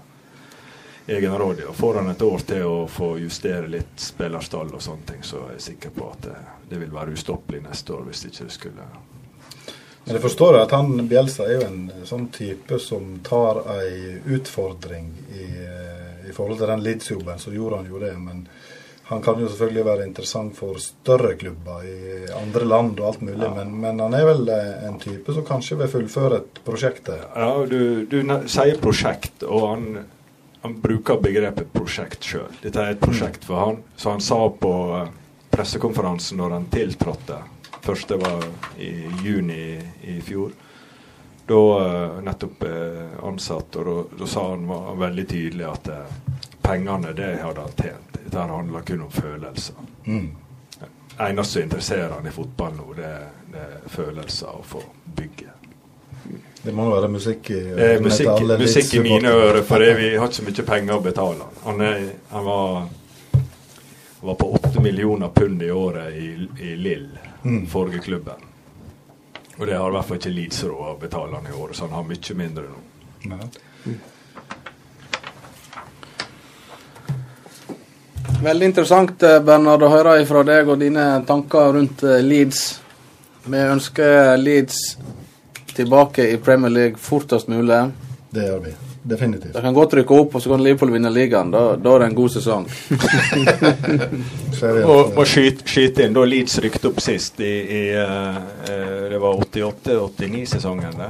egenrådig. Og får han et år til å få justere litt spillerstall og sånne ting, så er jeg sikker på at det, det vil være ustoppelig neste år hvis ikke det skulle Men jeg forstår at han Bjelsa er jo en sånn type som tar ei utfordring i, eh, i forhold til den Leeds-jobben. Så gjorde han jo det. Men han kan jo selvfølgelig være interessant for større klubber i andre land og alt mulig. Men, men han er vel eh, en type som kanskje vil fullføre et prosjekt. Ja, du, du sier prosjekt, og han, han bruker begrepet prosjekt sjøl. Dette er et prosjekt for han. Så han sa på eh, pressekonferansen når han tiltrådte, første var i juni i, fjor, da eh, nettopp eh, ansatt, og da- sa han var veldig tydelig at pengene, det hadde han tjent. Dette handler kun om følelser. Mm. Eneste som interesserer han i fotball nå, det, det er følelser å få bygge. Det må være musikk i til musikk, alle musikk i mine ører, for vi har ikke så mye penger å betale han. Han, er, han var, var på åtte millioner pund i året i, i Lill, Mm. forrige klubben. Og det har i hvert fall ikke Leeds råd å betale han i året, så han har mye mindre nå. Ja. Veldig interessant, Bernard, Bernhard, å høre fra deg og dine tanker rundt eh, Leeds. Vi ønsker Leeds tilbake i Premier League fortest mulig. Det gjør vi. definitivt. De kan godt rykke opp, og så kan Liverpool vinne ligaen. Da, da er det en god sesong. og må skyte, skyt inn da Leeds rykket opp sist i, i eh, eh, Det var 88-89-sesongen, det.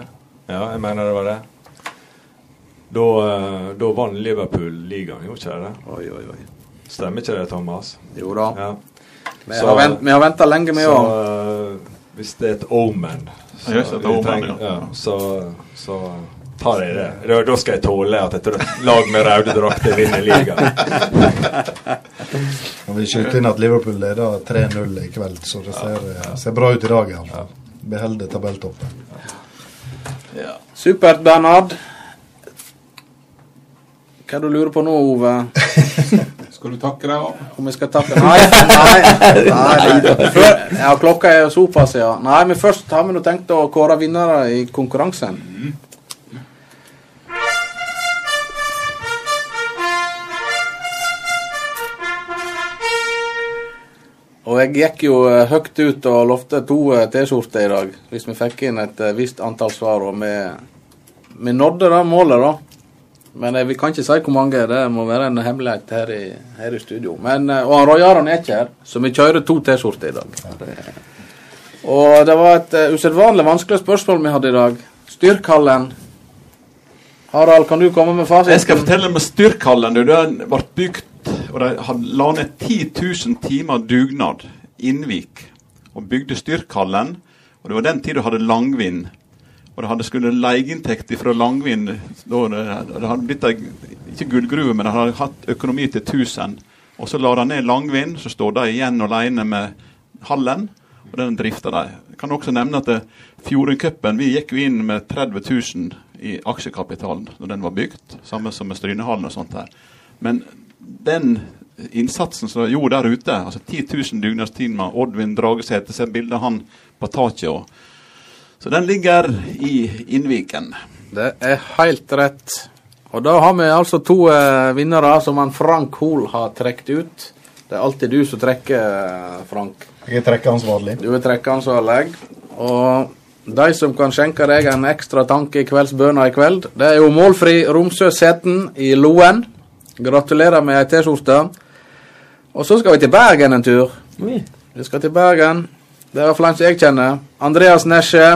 Ja, jeg mener det var det. Da, uh, da vant Liverpool ligaen, gjorde ikke det? Oi, oi, oi. Stemmer ikke det, Thomas? Jo da. Ja. Vi har, vent, vi har venta lenge, vi òg. Uh, hvis det er et omen, så, Ja, det, trenger- ja. ja, så, så tar jeg det. Da, da skal jeg tåle at et lag med røde drakter vinner ligaen. Kan vi skyte inn at Liverpool leder 3-0 i kveld, så det ser, ser bra ut i dag. Ja. Beholder tabelltoppen. Supert, Bernhard. Hva er det du lurer på nå, Ove? Skal du takke deg òg? Om jeg skal takke Nei, nei. nei, nei. Før, ja, klokka er såpass, ja. Nei, men først har vi nå tenkt å kåre vinnere i konkurransen. Og jeg gikk jo eh, høyt ut og lovte to eh, T-skjorter i dag, hvis vi fikk inn et eh, visst antall svar. Og vi, vi nådde det målet, da. Men eh, vi kan ikke si hvor mange. Det må være en hemmelighet her i, her i studio. Men, eh, og Roy Aron er ikke her, så vi kjører to T-skjorter i dag. Og det var et uh, usedvanlig vanskelig spørsmål vi hadde i dag. Styrkhallen. Harald, kan du komme med fasiten? Jeg skal fortelle om Styrkhallen. du. Den ble bygd, og de la ned 10 000 timer dugnad. Innvik. Og bygde Styrkhallen. Og det var den tida du hadde langvind. Og det hadde skulle leieinntekt fra Langvin Da det, det hadde blitt ei, ikke gullgruve, men det hadde hatt økonomi til 1000. Og så la de ned Langvin, så står de igjen alene med hallen. Og den drifter de. Jeg kan også nevne at det- Fjordingcupen gikk jo inn med 30 000 i aksjekapitalen når den var bygd. Samme som med Strynehallen og sånt der. Men den innsatsen som de gjorde der ute, altså 10 000 dugnadstimer, Oddvin Dragesæter, se bildet av han på taket. og så den ligger i Innviken. Det er helt rett. Og da har vi altså to eh, vinnere som han Frank Hoel har trukket ut. Det er alltid du som trekker, eh, Frank. Jeg er trekkeansvarlig. Du er trekkeansvarlig. Og de som kan skjenke deg en ekstra tanke i kveldsbønna i kveld, det er jo målfri Romsø Sæten i Loen. Gratulerer med ei T-skjorte. Og så skal vi til Bergen en tur. Vi skal til Bergen. Det er flere som jeg kjenner. Andreas Nesje.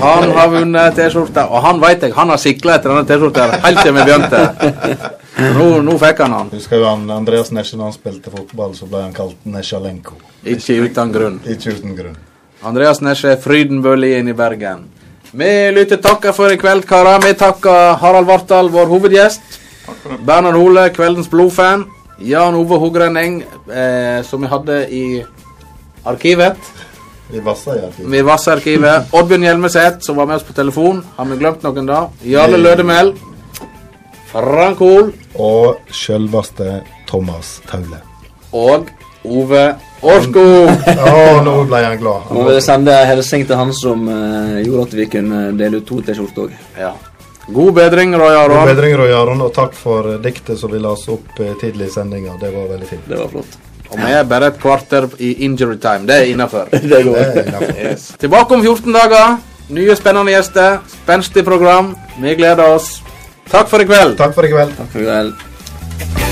Han har vunnet T-skjorta. Og han vet jeg, han har sikla etter denne T-skjorta helt siden vi begynte. Nå, nå fikk han han. Husker du han Andreas Nesje når han spilte fotball, så ble han kalt Nesjalenko. Ikke uten grunn. Ikke uten grunn. Andreas Nesje, Frydenbølien i Bergen. Vi lytter takker for i kveld, karer. Vi takker Harald Vartdal, vår hovedgjest. Bernhard Hole, kveldens blodfan. Jan Ove Hogrenning, eh, som vi hadde i arkivet. I arkivet. Vassarkivet. Oddbjørn Hjelmeset, som var med oss på telefon. Har vi glemt noen da? Jarle Lødemel. Frank Hoel. Og sjølveste Thomas Taule. Og Ove Orsko! Å, nå ble han glad. Må vi sende en hilsen til han som uh, gjorde at vi kunne dele ut to T-skjorter òg. Ja. God bedring, Roy God bedring, Roy Aron, og takk for diktet som vi las opp eh, tidlig i sendinga. Det var veldig fint. Det var flott. Og vi er bare et kvarter i injury time. Det er innafor. Yes. Tilbake om 14 dager. Nye spennende gjester. Spenstig program. Vi gleder oss. Takk for i kveld. Takk for i kveld. Takk for i kveld.